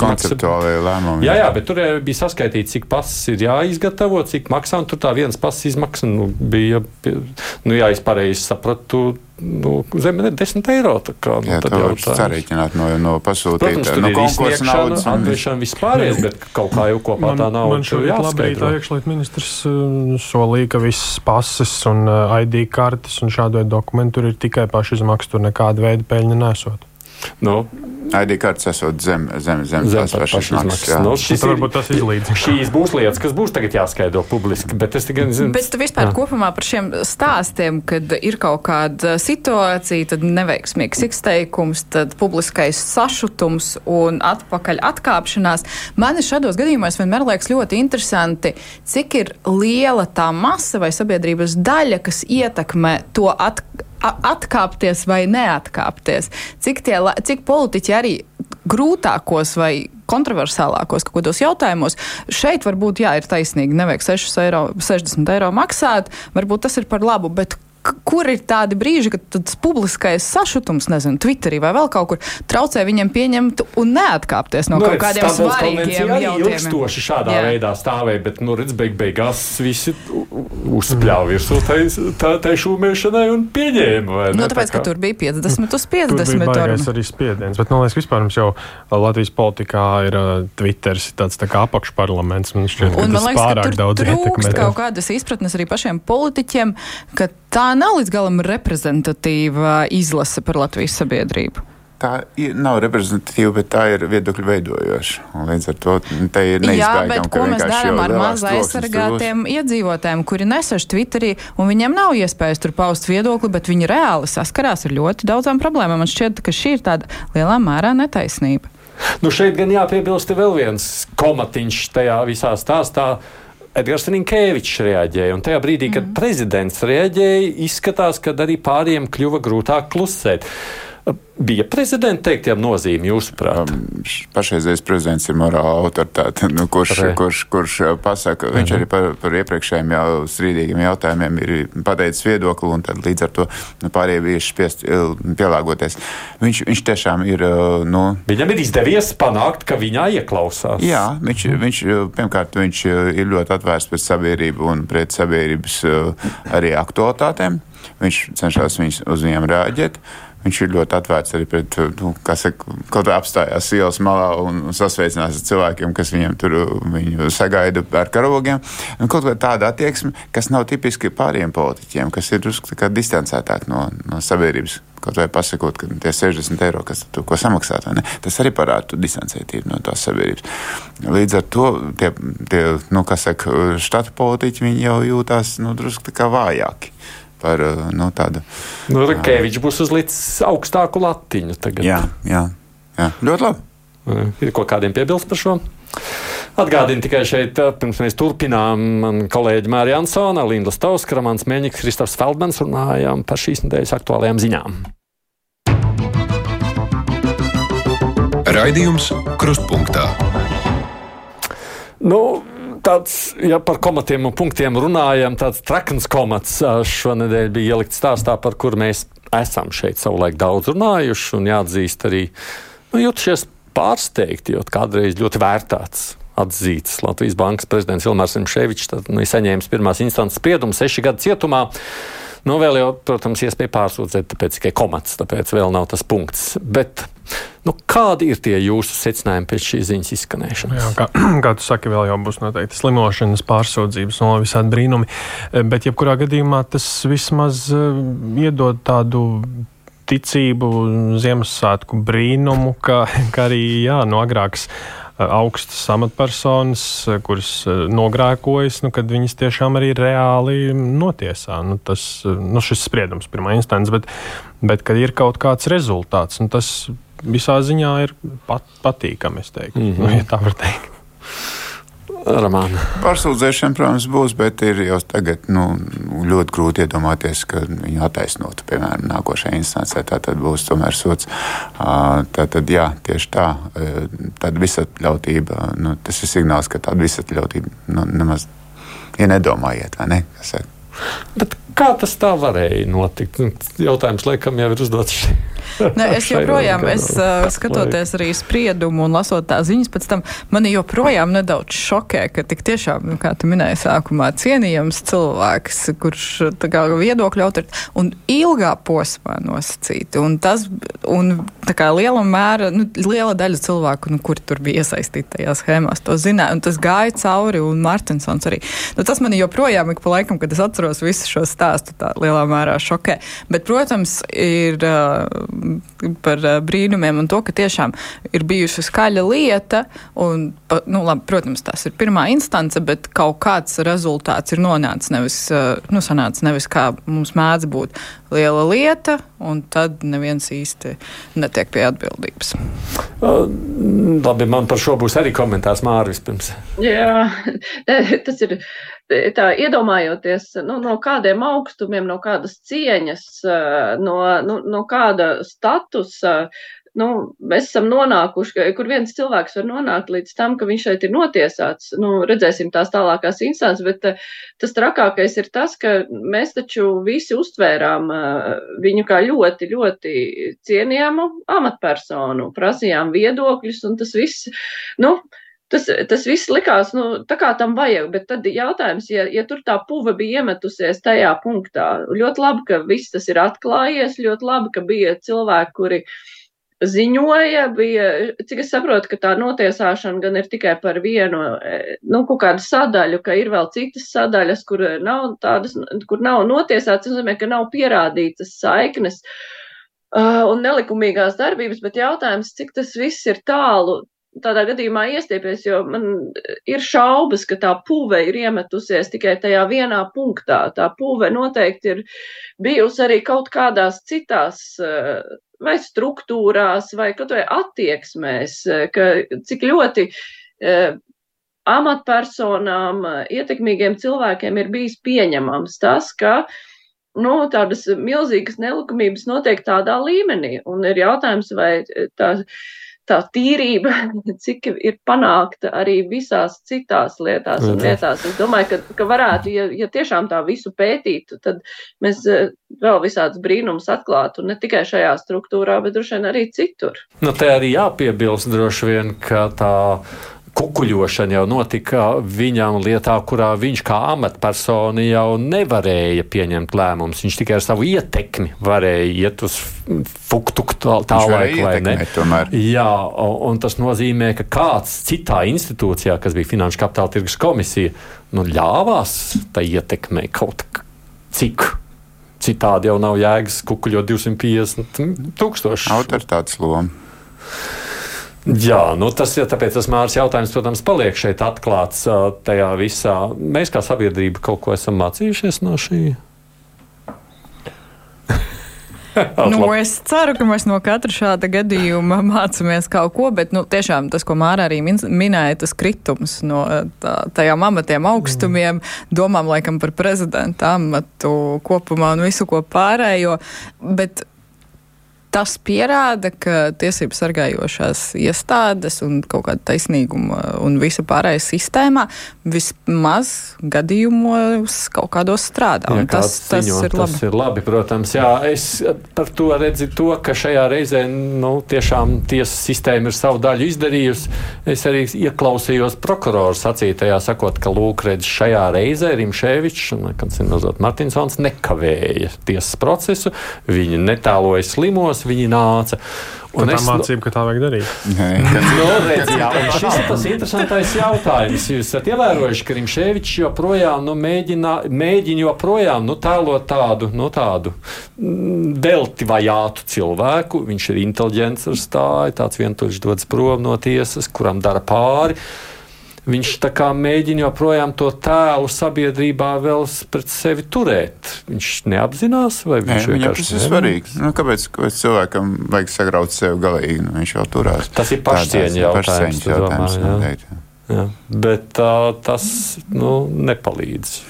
izmaksa. Lēmumi, jā, jā, bet tur bija saskaitīts, cik pasas ir jāizgatavo, cik maksā, un tur tā viens pasas izmaksa nu, bija, nu, jā, es pareizi sapratu nu, zem 10 eiro. Kā, nu, Jā, tad jau tā sarīķināt no, no pasūtītā. No konkursa naudas. Atgriešanas vispārējais, bet kaut kā jau kopā man, tā nav. Man labi tā iekšliet ministrs uh, solīja, ka visas pases un uh, ID kartes un šādu veidu dokumentu ir tikai pašizmaksa, tur nekāda veida peļņa nesot. Nu, ID kartes esot zem, zem, zem, zem tās pašas maksas. Nu, šis ir, varbūt tas izlīdz. Šīs būs lietas, kas būs tagad jāskaidro publiski, bet es tikai zinu. Bet vispār jā. kopumā par šiem stāstiem, kad ir kaut kāda situācija, tad neveiksmīgs izteikums, tad publiskais sašutums un atpakaļ atkāpšanās. Man šādos gadījumos vienmēr liekas ļoti interesanti, cik ir liela tā masa vai sabiedrības daļa, kas ietekmē to atkāpšanos atkāpties vai neatkāpties. Cik, tie, cik politiķi arī grūtākos vai kontroversālākos kaut kādos jautājumos. Šeit varbūt jā, ir taisnīgi, nevajag 6 eiro, 60 eiro maksāt, varbūt tas ir par labu, bet kur ir tādi brīži, kad tas publiskais sašutums, nezinu, Twitterī vai vēl kaut kur traucē viņiem pieņemt un neatkāpties no nu, kaut kādiem svarīgiem jautājumiem. Ilgstoši šādā Jā. veidā stāvēja, bet, nu, redz, beig beigās visi uzspļāva virsū tai, tā, tai šūmēšanai un pieņēma. Nu, tāpēc, ka tur bija 50 uz 50. Tur bija baigais arī spiediens, bet, man liekas, vispār mums jau Latvijas politikā ir uh, Twitters tāds tā kā apakšparlaments. Man šķiet, un man liekas, ka tur trūkst kaut kādas izpratnes arī pašiem politiķiem, ka tā nav līdz galam reprezentatīva izlase par Latvijas sabiedrību. Tā ir, nav reprezentatīva, bet tā ir viedokļu veidojoša. Līdz ar to te ir neizbēgami. Jā, bet ko mēs darām ar maz aizsargātiem iedzīvotājiem, kuri neseš Twitterī, un viņiem nav iespējas tur paust viedokli, bet viņi reāli saskarās ar ļoti daudzām problēmām. Man šķiet, ka šī ir tāda lielā mērā netaisnība. Nu šeit gan jāpiebilst vēl viens komatiņš tajā visā stāstā. Edgars Rinkēvičs reaģēja. Un tajā brīdī, kad mm. prezidents reaģēja, izskatās, ka arī pāriem kļuva grūtāk klusēt. Bija prezidenta teiktiem nozīme, jūsuprāt? Um, pašreizējais prezidents ir morāla autoritāte, nu, kurš, Pareiz. kurš, kurš uh, pasaka, uh viņš mhm. arī par, par iepriekšējiem jau strīdīgiem jautājumiem ir pateicis viedokli, un tad līdz ar to nu, pārējie bija spiest uh, pielāgoties. Viņš, viņš tiešām ir. Nu, Viņam ir izdevies panākt, ka viņā ieklausās. Jā, viņš, mm. viņš pirmkārt, viņš ir ļoti atvērts pret sabiedrību un pret sabiedrības arī aktualitātēm. Viņš cenšas viņus, uz viņiem reaģēt. Viņš ir ļoti atvērts arī pret, nu, kas kaut kā apstājās ielas malā un sasveicinās ar cilvēkiem, kas viņiem tur viņu sagaida ar karogiem. Un kaut kā tāda attieksme, kas nav tipiski pāriem politiķiem, kas ir drusku distancētāk no, no sabiedrības. Kaut vai pasakot, ka tie 60 eiro, kas tu ko samaksāt, tas arī parāda distancētību no tās sabiedrības. Līdz ar to tie, tie nu, saka, štata politiķi jau jūtās nu, drusku vājāki par eh, nu, tādu. Nu, Rukēvičs būs uzlicis augstāku latiņu tagad. Jā, jā, jā. ļoti labi. Ir kaut kādiem piebilst par šo? Atgādini tikai šeit, eh, pirms mēs turpinām, man kolēģi Mārija Ansona, Linda Stauska, Mans Mēņiks, Kristofs Feldmans runājām par šīs nedēļas aktuālajām ziņām. Raidījums Krustpunktā. Nu, tāds, ja par komatiem un punktiem runājam, tāds trakns komats šonadēļ bija ielikts stāstā, par kur mēs esam šeit savulaik daudz runājuši un jāatzīst arī, nu, jutušies pārsteigti, jo kādreiz ļoti vērtāts. Atzīts Latvijas Bankas prezidents Ilmārs Rimšēvičs, tad nu, saņēmis pirmās instances spriedumu seši gadu cietumā. Nu, vēl jau, protams, iespēja pārsūdzēt, tāpēc tikai komats, tāpēc vēl nav tas punkts. Bet Nu, kādi ir tie jūsu secinājumi pēc šīs ziņas izskanēšanas? Jā, kā, kā tu saki, vēl jau būs noteikti slimošanas, pārsūdzības un visādi brīnumi. Eh, bet, jebkurā gadījumā, tas vismaz uh, iedod tādu ticību Ziemassvētku brīnumu, ka, ka arī jā, no agrākas eh, augstas amatpersonas, kuras nogrēkojas, nu, kad viņas tiešām arī reāli notiesā. Nu, tas, nu, šis spriedums pirmā instance, bet, bet kad ir kaut kāds rezultāts, nu, tas visā ziņā ir pat, patīkami, es teiktu, mm -hmm. nu, ja tā var teikt. Ramāna. Pārsūdzēšana, protams, būs, bet ir jau tagad nu, ļoti grūti iedomāties, ka viņu attaisnotu, piemēram, nākošajā instancē. Tā tad būs tomēr sots. Tā tad, jā, tieši tā, tāda visatļautība, nu, tas ir signāls, ka tāda visatļautība nu, nemaz ja nedomājiet, vai ne? Bet kā tas tā varēja notikt? Nu, jautājums laikam jau ir uzdots šeit. Ne, es joprojām, es, uh, skatoties arī spriedumu un lasot tā ziņas, pēc tam mani joprojām nedaudz šokē, ka tik tiešām, nu, kā tu minēji sākumā, cienījams cilvēks, kurš tā kā viedokļu autoritāte un ilgā posmā nosacīti. Un tas, un tā kā liela mēra, nu, liela daļa cilvēku, nu, kur tur bija iesaistīti tajās schēmās, to zināja, un tas gāja cauri, un Martinsons arī. Nu, tas mani joprojām ik pa laikam, kad es atceros visu šo stāstu, tā lielā mērā šokē. Bet, protams, ir uh, par eh, brīnumiem un to, ka tiešām ir bijusi skaļa lieta. Un, nu, labi, protams, tas ir pirmā instance, bet kaut kāds rezultāts ir nonācis nevis, eh, nu, sanācis nevis kā mums mēdz būt liela lieta, un tad neviens īsti netiek pie atbildības. Uh, labi, man par šo būs arī komentārs Mārvis pirms. Jā, tas ir tā iedomājoties, nu, no kādiem augstumiem, no kādas cieņas, no, no, no kāda statusa, nu, mēs esam nonākuši, kur viens cilvēks var nonākt līdz tam, ka viņš šeit ir notiesāts. Nu, redzēsim tās tālākās instances, bet tas trakākais ir tas, ka mēs taču visi uztvērām viņu kā ļoti, ļoti cienījamu amatpersonu, prasījām viedokļus, un tas viss, nu, Tas, tas viss likās, nu, tā kā tam vajag, bet tad jautājums, ja, ja tur tā puva bija iemetusies tajā punktā, ļoti labi, ka viss tas ir atklājies, ļoti labi, ka bija cilvēki, kuri ziņoja, bija, cik es saprotu, ka tā notiesāšana gan ir tikai par vienu, nu, kaut kādu sadaļu, ka ir vēl citas sadaļas, kur nav tādas, kur nav notiesāts, tas nozīmē, ka nav pierādītas saiknes. Uh, un nelikumīgās darbības, bet jautājums, cik tas viss ir tālu tādā gadījumā iestiepies, jo man ir šaubas, ka tā puve ir iemetusies tikai tajā vienā punktā. Tā puve noteikti ir bijusi arī kaut kādās citās eh, vai struktūrās, vai kaut vai attieksmēs, eh, ka cik ļoti eh, amatpersonām, ietekmīgiem cilvēkiem ir bijis pieņemams tas, ka nu, tādas milzīgas nelikumības notiek tādā līmenī. Un ir jautājums, vai tā tā tīrība, cik ir panākta arī visās citās lietās un lietās. Es domāju, ka, ka varētu, ja, ja tiešām tā visu pētītu, tad mēs eh, vēl visādus brīnumus atklātu, ne tikai šajā struktūrā, bet droši vien arī citur. Nu, te arī jāpiebilst droši vien, ka tā kukuļošana jau notika viņam lietā, kurā viņš kā amatpersona jau nevarēja pieņemt lēmumus. Viņš tikai ar savu ietekmi varēja iet uz fuktuku tālāk, vai ne? Tomēr. Jā, un tas nozīmē, ka kāds citā institūcijā, kas bija Finanšu kapitāla tirgus komisija, nu, ļāvās tai ietekmei kaut cik. Citādi jau nav jēgas kukuļot 250 tūkstoši. Autoritātes loma. Jā, nu tas ir tāpēc tas Mārs jautājums, protams, paliek šeit atklāts tajā visā. Mēs kā sabiedrība kaut ko esam mācījušies no šī. nu, es ceru, ka mēs no katra šāda gadījuma mācāmies kaut ko, bet nu, tiešām tas, ko Māra arī min minēja, tas kritums no tā, tajām amatiem augstumiem, mm. domām laikam par prezidenta amatu kopumā un visu ko pārējo. Bet Tas pierāda, ka tiesību sargājošās iestādes un kaut kāda taisnīguma un visa pārējā sistēmā vismaz gadījumos kaut kādos strādā. Jā, tas, tas, ziņo, ir labi. tas ir labi. Protams, jā, es par to redzu to, ka šajā reizē nu, tiešām tiesas sistēma ir savu daļu izdarījusi. Es arī ieklausījos prokuroru sacītajā, sakot, ka lūk, redz, šajā reizē Rimšēvičs un Martinsons nekavēja tiesas procesu, viņi netāloja slimos kas viņi nāca. Un tā es mācību, ka tā vajag darīt. no, redz, jā, šis ir tas interesantais jautājums. Jūs esat ievērojuši, ka Rimšēvičs joprojām nu, mēģina, mēģina joprojām nu, tēlot tādu, nu, tādu mm, velti vajātu cilvēku. Viņš ir inteliģents ar stāju, tāds vientuļš dodas prom no tiesas, kuram dara pāri. Viņš mēģina joprojām to tēlu sabiedrībā vēl pret sevi turēt. Viņš neapzinās, vai viņš Nē, viņam tas ir svarīgi. Nu, kāpēc, kāpēc cilvēkam vajag sagraut sevi galīgi? Nu, viņš jau turās. Tas ir pašcieņa jautājums. jautājums jā. Jā, bet uh, tas nu, nepalīdz.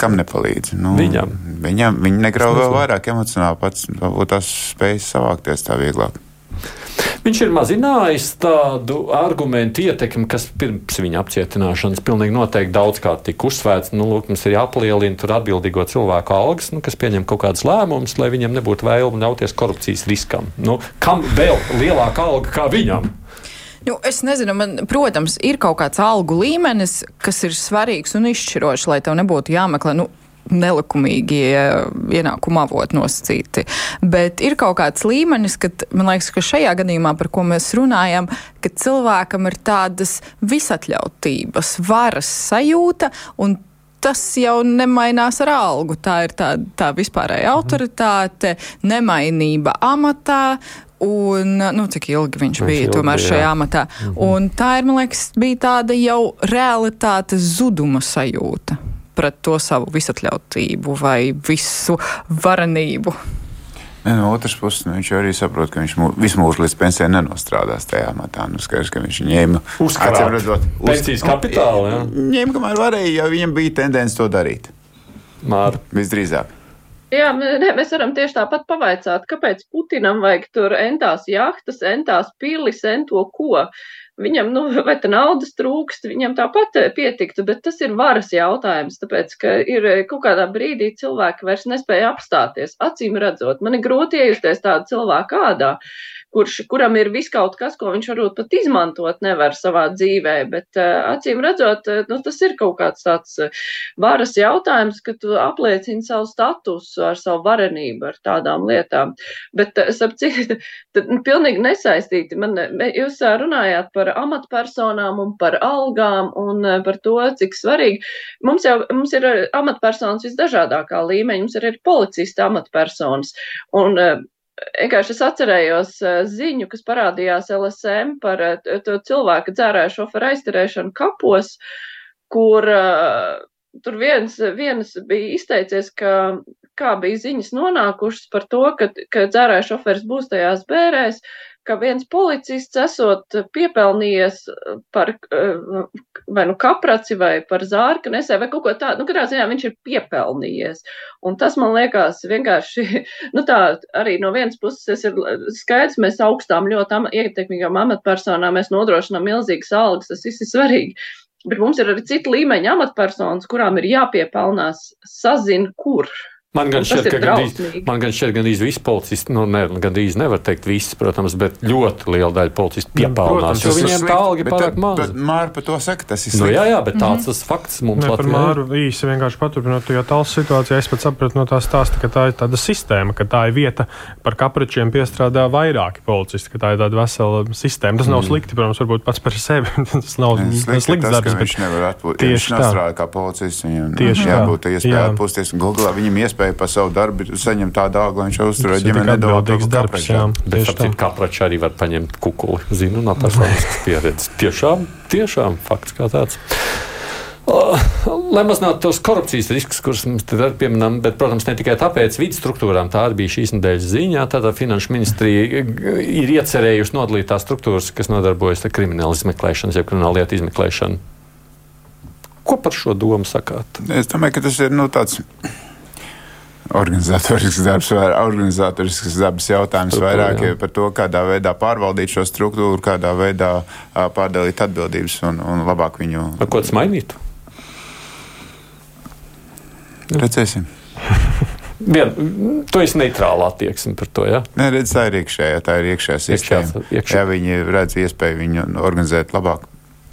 Kam nepalīdz? Nu, viņam. Viņam viņa negrauj vēl vairāk emocionāli, pats varbūt tās spējas savākties tā vieglāk. Viņš ir mazinājis tādu argumentu ietekmi, kas pirms viņa apcietināšanas pilnīgi noteikti daudzkārt tika uzsvērts. Nu, lūk, mums ir jāpalielina tur atbildīgo cilvēku algas, nu, kas pieņem kaut kādus lēmumus, lai viņam nebūtu vēlme ļauties korupcijas riskam. Nu, kam vēl lielāka alga kā viņam? Nu, es nezinu, man, protams, ir kaut kāds algu līmenis, kas ir svarīgs un izšķirošs, lai tev nebūtu jāmeklē. Nu, nelikumīgie ienākuma avoti nosacīti. Bet ir kaut kāds līmenis, kad man liekas, ka šajā gadījumā, par ko mēs runājam, ka cilvēkam ir tādas visatļautības, varas sajūta un tas jau nemainās ar algu. Tā ir tā, tā vispārēja autoritāte, nemainība amatā. Un, nu, cik ilgi viņš, viņš bija ilgi, tomēr šajā jā. amatā. Mm -hmm. Un tā ir, man liekas, bija tāda jau realitātes zuduma sajūta pret to savu visatļautību vai visu varenību. Ne, no otras puses, nu, viņš arī saprot, ka viņš visu mūžu līdz pensijai nenostrādās tajā matā. Nu, skaidrs, ka viņš ņēma uzkrāt pensijas kapitālu. Jā. Ņēma, kamēr varēja, jo viņam bija tendence to darīt. Māra. Visdrīzāk. Jā, ne, mēs varam tieši tāpat pavaicāt, kāpēc Putinam vajag tur entās jahtas, entās pilis, ento ko. Viņam, nu, vai tā naudas trūkst, viņam tāpat eh, pietiktu, bet tas ir varas jautājums, tāpēc, ka ir eh, kaut kādā brīdī cilvēki vairs nespēja apstāties. Acīm redzot, man ir grūti iejusties tādu cilvēku ādā, kurš, kuram ir viskaut kas, ko viņš varbūt pat izmantot nevar savā dzīvē, bet uh, acīm redzot, uh, nu, tas ir kaut kāds tāds uh, varas jautājums, ka tu apliecini savu statusu ar savu varenību, ar tādām lietām. Bet, cik, tad nu, pilnīgi nesaistīti, man, jūs runājāt par amatpersonām un par algām un par to, cik svarīgi. Mums jau, mums ir amatpersonas visdažādākā līmeņa, mums ir arī policista amatpersonas. Un, vienkārši es atcerējos ziņu, kas parādījās LSM par to cilvēku dzērāju šoferu aizturēšanu kapos, kur tur viens, viens bija izteicies, ka kā bija ziņas nonākušas par to, ka, ka dzērāju šoferis būs tajās bērēs, ka viens policists esot piepelnījies par vai nu kapraci vai par zārku nesē vai kaut ko tādu, nu, katrā ziņā viņš ir piepelnījies. Un tas man liekas vienkārši, nu tā arī no vienas puses ir skaidrs, mēs augstām ļoti am ietekmīgām amatpersonām, mēs nodrošinām milzīgas algas, tas viss ir svarīgi. Bet mums ir arī cita līmeņa amatpersonas, kurām ir jāpiepelnās sazin, kur. Man gan, šķiet, ka gandrīz, man gan šķiet, ka gandrīz visi policisti, nu, ne, gandrīz nevar teikt visi, protams, bet ļoti liela daļa policistu piepelnās, jo viņiem tā alga ir pārāk maza. Māra par to saka, tas ir slikti. Nu, jā, jā, bet tāds mm -hmm. tas fakts mums ir. Par Māru īsi vienkārši paturpinot, jo tāls situācijā es pat sapratu no tā stāsta, ka tā ir tāda sistēma, ka tā ir vieta, par kapračiem piestrādā vairāki policisti, ka tā ir tāda vesela sistēma. Tas nav mm. slikti, protams, varbūt pats par sevi. tas nav slikti, slikts darbs, bet viņš nevar atpūsties. Tieši tā. Strādā kā policists, viņam tieši jābūt iespēja atpūsties un Google viņam iespēja iespēja par savu darbu saņemt tādu algu, lai viņš uzturētu ģimeni nedodīgs darbs. Jā, bet tāpēc kaprači arī var paņemt kukuli. Zinu no personiskas pieredzes. Tiešām, tiešām fakts kā tāds. Lai mazinātu tos korupcijas riskus, kurus mums te arī pieminam, bet, protams, ne tikai tāpēc, vidas struktūrām tā arī bija šīs nedēļas ziņā. Tātad Finanšu ministrija ir iecerējusi nodalīt tās struktūras, kas nodarbojas ar kriminālu izmeklēšanu, jeb kriminālu lietu izmeklēšanu. Ko par šo domu sakāt? Es domāju, ka tas ir nu, tāds organizatorisks darbs, vai organizatorisks dabas jautājums Struktūra, vairāk jā. par to, kādā veidā pārvaldīt šo struktūru, kādā veidā pārdalīt atbildības un, un labāk viņu. Ar ko tas mainītu? Redzēsim. Vien, tu esi neitrāla attieksme par to. Ja? Nē, redz, tā ir iekšējā, tā ir iekšējā sistēma. Iekšā. Ja viņi redz iespēju viņu organizēt labāk,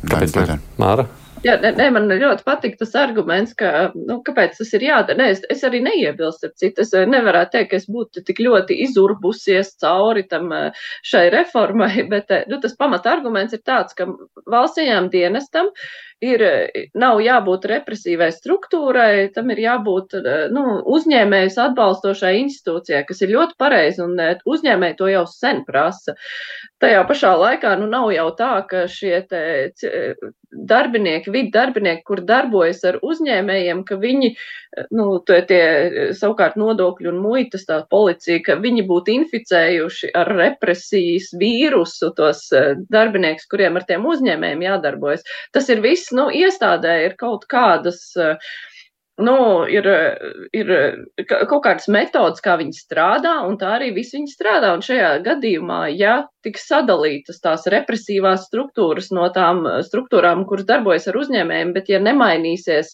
kāpēc ne? Māra? Jā, ne, ne, man ļoti patīk tas arguments, ka, nu, kāpēc tas ir jādara. Nē, es, es arī neiebilstu ar citu. Es eh, nevarētu teikt, ka es būtu tik ļoti izurbusies cauri tam eh, šai reformai, bet, eh, nu, tas pamata arguments ir tāds, ka valstsajām dienestam ir, nav jābūt represīvai struktūrai, tam ir jābūt nu, uzņēmējus atbalstošai institūcijai, kas ir ļoti pareizi, un uzņēmēji to jau sen prasa. Tajā pašā laikā nu, nav jau tā, ka šie te, darbinieki, vidi darbinieki, kur darbojas ar uzņēmējiem, ka viņi, nu, tie, tie savukārt nodokļu un muitas tā policija, ka viņi būtu inficējuši ar represijas vīrusu tos darbinieks, kuriem ar tiem uzņēmējiem jādarbojas. Tas ir viss, nu, iestādē ir kaut kādas. Uh, nu, ir, ir kaut kādas metodas, kā viņi strādā, un tā arī viss viņi strādā. Un šajā gadījumā, ja tiks sadalītas tās represīvās struktūras no tām struktūrām, kuras darbojas ar uzņēmējiem, bet ja nemainīsies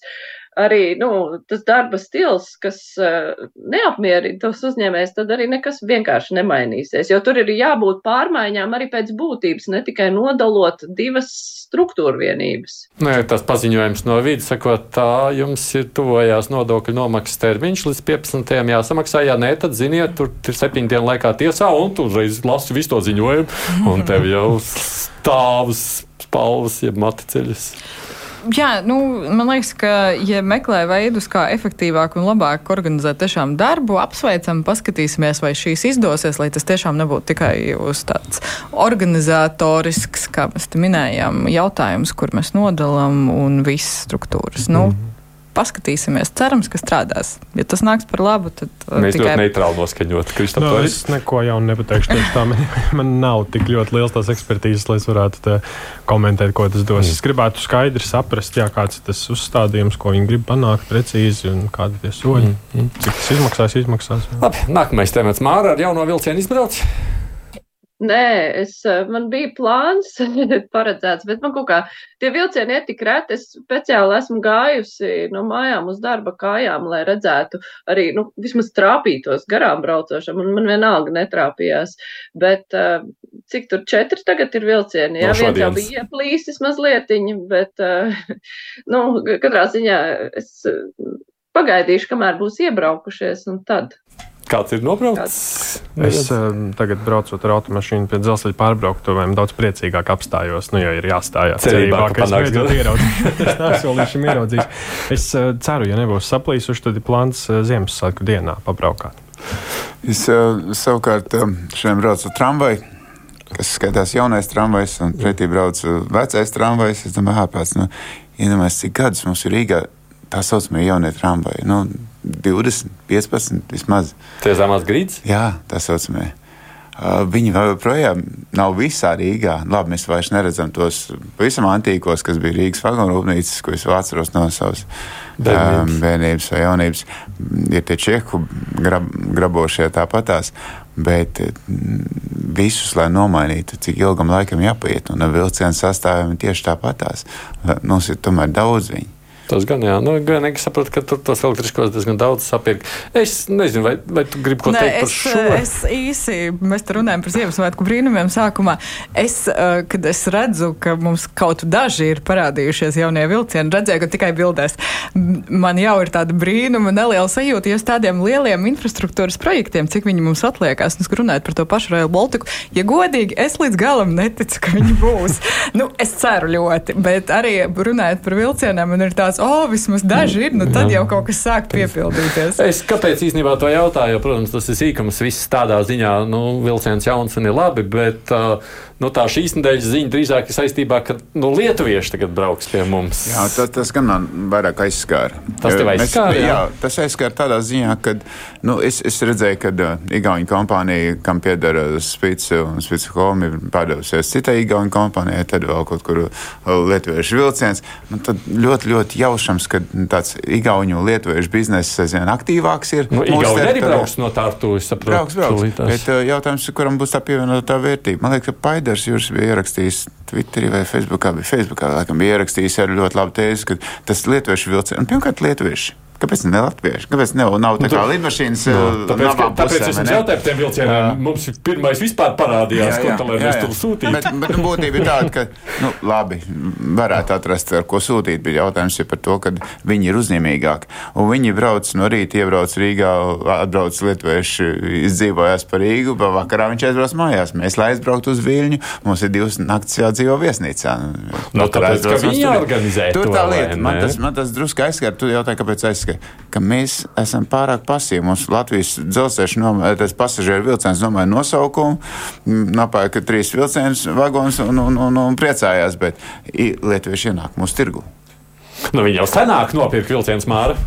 arī nu, tas darba stils, kas uh, neapmierina tos uzņēmējus, tad arī nekas vienkārši nemainīsies. Jo tur ir jābūt pārmaiņām arī pēc būtības, ne tikai nodalot divas struktūra vienības. Nē, tas paziņojums no vidas, sakot, tā jums ir tuvojās nodokļu nomaksas termiņš līdz 15. jāsamaksā. Ja nē, tad ziniet, tur ir septiņu dienu laikā tiesā, un tu uzreiz lasi visu to ziņojumu, un tev jau stāvus spalvas, jeb maticeļus. Jā, nu, man liekas, ka, ja meklē veidus, kā efektīvāk un labāk organizēt tiešām darbu, apsveicam, paskatīsimies, vai šīs izdosies, lai tas tiešām nebūtu tikai uz tāds organizatorisks, kā mēs te minējām, jautājums, kur mēs nodalām un visas struktūras. Nu, mm -hmm paskatīsimies. Cerams, ka strādās. Ja tas nāks par labu, tad uh, mēs tikai... ļoti neitrāli noskaņot. No, es neko jaunu nepateikšu. Tieši tā man, man nav tik ļoti liels tās ekspertīzes, lai es varētu komentēt, ko tas dos. Mm. Es gribētu skaidri saprast, jā, kāds ir tas uzstādījums, ko viņi grib panākt precīzi un kādi ir soļi. Mm. Mm. Cik tas izmaksās, izmaksās. Labi, nākamais temats Māra ar jauno vilcienu izbrauc. Nē, es, eh, man bija plāns paredzēts, bet man kaut kā tie vilcieni ir tik reti. Es speciāli esmu gājusi no mājām uz darba kājām, lai redzētu arī, nu, vismaz trāpītos garām braucošam, un man vienalga netrāpījās. Bet eh, cik tur četri tagad ir vilcieni? Jā, no viens jau bija ieplīsis mazlietiņi, bet, eh, nu, katrā ziņā es pagaidīšu, kamēr būs iebraukušies, un tad. Kāds ir nobraucis? Es uh, tagad braucot ar automašīnu pie dzelzceļa pārbrauktuviem, daudz priecīgāk apstājos. Nu, jau ir jāstājās. Cerībā, ka es beidzot ieraudzīšu. es neesmu līdz šim ieraudzījis. Es uh, ceru, ja nebūs saplīsuši, tad ir plāns uh, Ziemassvētku dienā pabraukāt. Es uh, savukārt uh, šodien braucu ar tramvaju kas skaitās jaunais tramvajs, un pretī brauc vecais tramvajs. Es domāju, ārpēc, nu, iedomājieties, cik gadus mums ir Rīgā tā saucamie jaunie tramvaji. Nu, 20, 15 vismaz. Tie zemās grīdas? Jā, tā saucamie. Uh, viņi joprojām nav visā Rīgā. Labi, mēs vairs neredzam tos pavisam antīkos, kas bija Rīgas vagonu rūpnīcas, ko es atceros no savas bērnības, um, bērnības vai jaunības. Ir tie čehu grab, grabošie tāpatās, bet mm, visus, lai nomainītu, cik ilgam laikam jāpaiet, un ar vilcienu sastāviem tieši tāpatās. Mums ir tomēr daudz viņu. Tas gan, jā, nu, gan es saprotu, ka tur tos elektriskos diezgan daudz sapirkt. Es nezinu, vai, vai tu gribi ko Nē, teikt par šo? Es īsi, mēs te runājam par Ziemassvētku brīnumiem sākumā. Es, uh, kad es redzu, ka mums kaut daži ir parādījušies jaunie vilcieni, redzēju, ka tikai bildēs. Man jau ir tāda brīnuma, neliela sajūta, ja uz tādiem lieliem infrastruktūras projektiem, cik viņi mums atliekās, un runājot par to pašu Rail Baltiku, ja godīgi, es līdz galam neticu, ka viņi būs. nu, es ceru ļoti, bet arī runājot par vilcieniem, man ir tāds o, oh, vismaz daži ir, nu tad jau kaut kas sāk piepildīties. Es kāpēc īstenībā to jautāju, jo, protams, tas ir sīkums, viss tādā ziņā, nu, vilciens jauns un ir labi, bet uh, nu, tā šīs nedēļas ziņa drīzāk ir saistībā, ka nu, lietuvieši tagad brauks pie mums. Jā, tas, tas gan man vairāk aizskāra. Tas tev aizskāra? Jā. jā, tas aizskāra tādā ziņā, ka nu, es, es redzēju, ka uh, Igaunija kompānija, kam pieder Spice un Spice Home, ir pārdevusies citai Igaunija kompānijai, tad vēl kaut kur lietuviešu vilciens. Nu, tad ļoti, ļoti jaušams, ka tāds Igauniju un lietuviešu bizness aizvien aktīvāks ir. Nu, Igauni arī brauks no Tārtu, es saprotu. Brauks, brauks. Bet uh, jautājums, kuram būs tā pievienotā vērtība? Man liekas, ka Paida Raiders Juris bija ierakstījis Twitterī vai Facebookā, Facebookā, laikam bija ierakstījis ar ļoti labu tēzi, ka tas lietuviešu vilciens, pirmkārt, lietuvieši Kāpēc ne latvieši? Kāpēc ne, nav tā kā nu, lidmašīnas? No, nu, tāpēc, ka, tāpēc es jums jautāju par tiem vilcieniem. Mums pirmais vispār parādījās, jā, jā, ko tā, mēs tur sūtījām. Bet, bet nu, būtība ir tāda, ka, nu, labi, varētu atrast, ar ko sūtīt, bet jautājums ir par to, ka viņi ir uzņēmīgāki. Un viņi brauc no rīta, iebrauc Rīgā, atbrauc lietuvieši, izdzīvojās par Rīgu, bet vakarā viņš aizbrauc mājās. Mēs, lai aizbrauktu uz Viļņu, mums ir divas naktis jādzīvo viesnīcā. No, nu, tāpēc, ka viņi organizē tur. Tur tā lieta, man tas, man tas drusku aizskar, tu jautāji, kāpēc aizskar ka, ka mēs esam pārāk pasīvi. Mums Latvijas dzelzceļa pasažieru vilciens nomāja nosaukumu, nopērka trīs vilcienus vagonus un, un, un, un priecājās, bet lietuvieši ienāk mūsu tirgu. Nu, viņi jau senāk nopirka vilcienu smāru.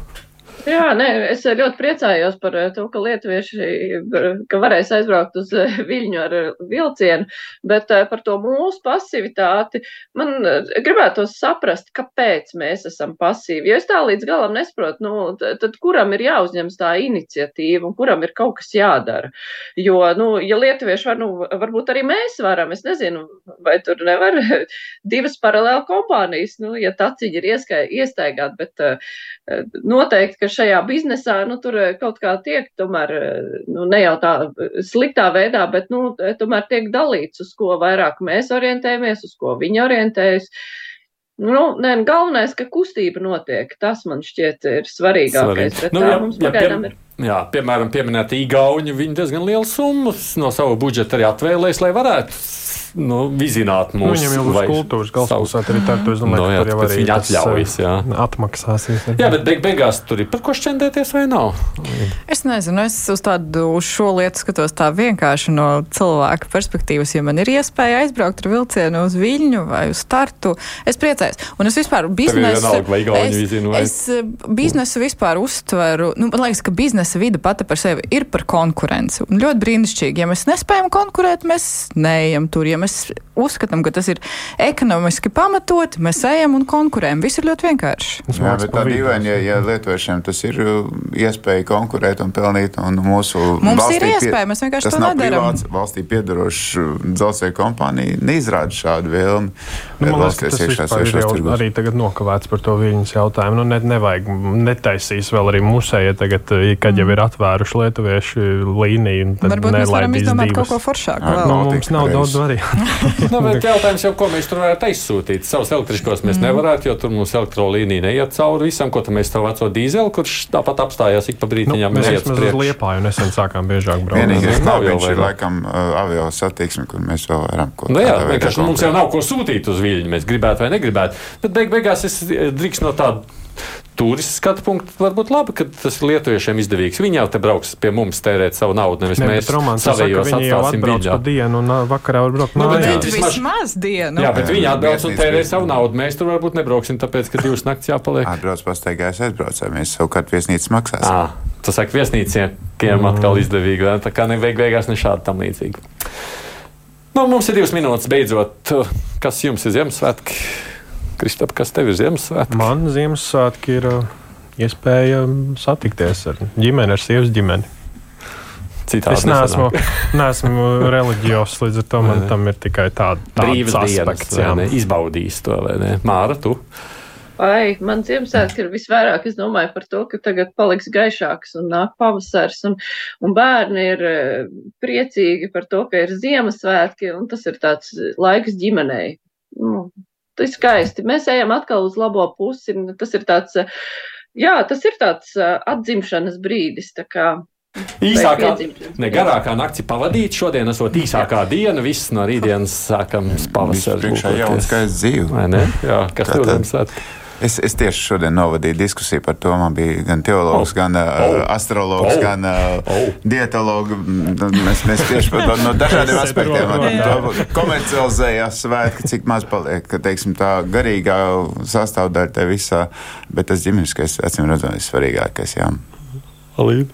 Jā, nē, es ļoti priecājos par eh, to, ka lietuvieši ka varēs aizbraukt uz eh, Viļņu ar eh, vilcienu, bet par to mūsu pasivitāti man gribētos saprast, kāpēc mēs esam pasīvi. Jo es tā līdz galam nesaprotu, nu, tad kuram ir jāuzņems tā iniciatīva un kuram ir kaut kas jādara. Jo, nu, ja lietuvieši var, nu, varbūt arī mēs varam, es nezinu, vai tur nevar divas paralēli kompānijas, nu, ja taciņi ir iestaigāti, bet noteikti, ka šajā biznesā, nu, tur eh, kaut kā tiek, tomēr, eh, nu, ne jau tā sliktā veidā, bet, nu, tomēr tiek dalīts, uz ko vairāk mēs orientējamies, uz ko viņi orientējas. Nu, nē, galvenais, ka kustība notiek. Tas man šķiet ir svarīgākais. Svarīgi. Nu, jā, mums pagaidām ir. Jā, piemēram, pieminēta īgauni, viņi diezgan lielu summu no sava budžeta arī atvēlēs, lai varētu nu, vizināt mūsu. Nu, viņam jau būs kultūras galvaspilsēta arī tā, es domāju, no, nu, jā, ka tur jau arī viņa atļaujas, jā. Atmaksāsies. Jā, bet beig beigās tur ir par ko šķendēties vai nav? Es nezinu, es uz tādu, uz šo lietu skatos tā vienkārši no cilvēka perspektīvas, ja man ir iespēja aizbraukt ar vilcienu uz Viļņu vai uz Tartu, es priecājos. Un es vispār biznesu, es, vizinu, vai... es biznesu vispār uztveru, nu, man liekas, ka biznesa vide pati par sevi ir par konkurenci. Un ļoti brīnišķīgi, ja mēs nespējam konkurēt, mēs neejam tur. Ja mēs uzskatām, ka tas ir ekonomiski pamatot, mēs ejam un konkurējam. Viss ir ļoti vienkārši. Jā, bet tā dīvaini, ja, ja lietuviešiem tas ir uh, iespēja konkurēt un pelnīt, un mūsu Mums ir iespēja, mēs vienkārši to nedarām. Privāts, valstī piedaroša dzelzceļa kompānija neizrāda šādu vēlmi. Nu, man liekas, tas ir jau tirgus. arī tagad nokavēts par to viņas jautājumu. Nu, ne, nevajag netaisīs vēl arī musēja tagad, kad jau ir atvēruši lietuviešu līniju. Varbūt mēs varam izdomāt divas. kaut ko foršāku. Nu, mums nav daudz variantu. nu, bet jautājums jau, ko mēs tur varētu aizsūtīt? Savus elektriskos mēs mm. nevarētu, jo tur mums elektrolīnija neiet cauri visam, ko tam mēs to veco dīzeli, kurš tāpat apstājās ik pa brītiņām. Nu, mēs mēs uz Liepāju nesen sākām biežāk braukt. Vienīgais nav jau ir laikam uh, avio satiksme, kur mēs vēl varam ko. Nu jā, vienkārši mums jau nav ko sūtīt uz Viļņu, mēs gribētu vai negribētu. Bet beig beigās es drīkst no tāda turistu skatu punktu varbūt labi, ka tas ir lietuviešiem izdevīgs. Viņi jau te brauks pie mums tērēt savu naudu, nevis ne, mēs savējos atstāsim viņu. dienu un vakarā var braukt nu, mājās. Vismaz dienu. Jā, bet viņi atbrauc un tērē savu naudu. Mēs tur varbūt nebrauksim, tāpēc, ka divas nakts jāpaliek. Atbrauc pastaigājās aizbraucām, mēs savukārt viesnīcas maksāsim. À, tas saka viesnīciem mm. atkal izdevīgi, tā kā neveik beigās ne šādi tam līdzīgi. Nu, mums ir divas minūtes beidzot. Kas jums ir Ziemassvētki? Kristap, kas tev ir Ziemassvētki? Man Ziemassvētki ir uh, iespēja satikties ar ģimeni, ar sievas ģimeni. Citādi es neesmu, neesmu reliģijos, līdz ar to man tam ir tikai tāda brīva aspekts. Jā, ne, izbaudījis to, vai ne? Māra, tu? Ai, man Ziemassvētki ir visvairāk, es domāju par to, ka tagad paliks gaišāks un nāk pavasars, un, un bērni ir eh, priecīgi par to, ka ir Ziemassvētki, un tas ir tāds laiks ģimenei. Nu, ir skaisti. Mēs ejam atkal uz labo pusi. Tas ir tāds, jā, tas ir tāds atzimšanas brīdis. Tā kā, Īsākā, ne garākā nakti pavadīt. Šodien esot īsākā diena, viss no rītdienas sākams pavasaris. Priekšā jau skaists dzīve. Jā, kas tev ir? Es, es tieši šodien novadīju diskusiju par to. Man bija gan teologs, oh. gan uh, astrologs, oh. gan uh, oh. dietologs. Mēs, mēs tieši par to no dažādiem aspektiem komercializējām svētki, cik maz paliek, ka teiksim, tā garīgā sastāvdaļa te visā, bet tas ģimeniskais, acīm redzot, ir svarīgākais. Jā. Alība.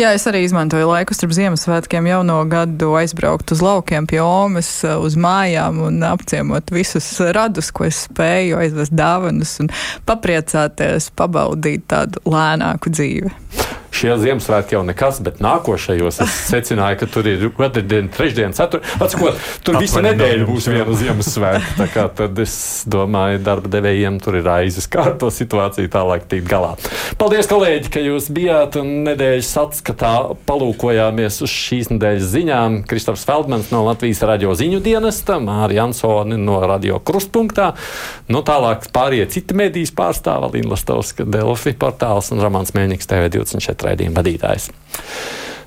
Jā, es arī izmantoju laiku starp Ziemassvētkiem jauno gadu aizbraukt uz laukiem pie Omas, uz mājām un apciemot visus radus, ko es spēju, aizvest dāvanas un papriecāties, pabaudīt tādu lēnāku dzīvi šie Ziemassvētki jau nekas, bet nākošajos es secināju, ka tur ir otrdiena, trešdiena, ceturtdiena. Tur visa nedēļa būs viena Ziemassvētka. Tā kā tad es domāju, darba devējiem tur ir aizes kā ar to situāciju tālāk tikt galā. Paldies, kolēģi, ka jūs bijāt un nedēļas atskatā palūkojāmies uz šīs nedēļas ziņām. Kristofs Feldmans no Latvijas radio ziņu dienesta, Mārija Ansoni no radio krustpunktā. Nu, tālāk pārējie citi medijas pārstāvja Līna Lastovska, Delfi portāls un Ramāns Mēņiks TV24 raidījuma vadītājs.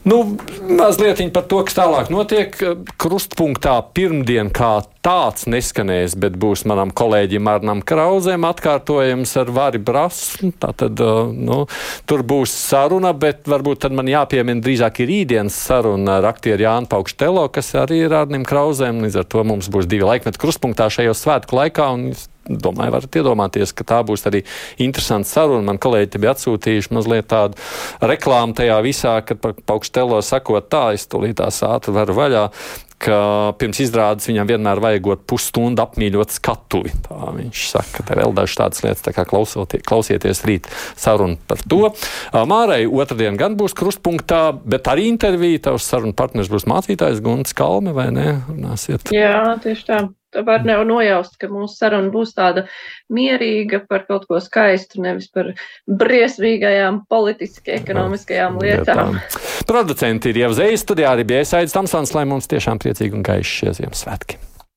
Nu, mazliet par to, kas tālāk notiek. Krustpunktā pirmdien kā tāds neskanēs, bet būs manam kolēģim Arnam Krauzēm atkārtojums ar Vari Brasu. Tātad, nu, tur būs saruna, bet varbūt tad man jāpiemina drīzāk ir rītdienas saruna ar aktieru Jānu Paukštelo, kas arī ir Arnim Krauzēm. Līdz ar to mums būs divi laikmeti krustpunktā šajos svētku laikā. Un, domāju, varat iedomāties, ka tā būs arī interesanta saruna. Man kolēģi te bija atsūtījuši mazliet tādu reklāmu tajā visā, kad par paukštelo sakot tā, es tūlīt tās ātri varu vaļā ka pirms izrādes viņam vienmēr vajagot pusstundu apmīļot skatuvi. Tā viņš saka, ka vēl dažas tādas lietas, tā kā klausieties rīt sarunu par to. Mārai otrdien gan būs krustpunktā, bet arī intervija. Tavs sarunu partners būs mācītājs Gunts Kalme, vai ne? Runāsiet. Jā, tieši tā var ne nojaust, ka mūsu saruna būs tāda mierīga par kaut ko skaistu, nevis par briesmīgajām politiski ekonomiskajām lietām. Producenti ir jau zvejas studijā, arī bija iesaistīts Tamsons, lai mums tiešām priecīgi un gaiši šie Ziemassvētki.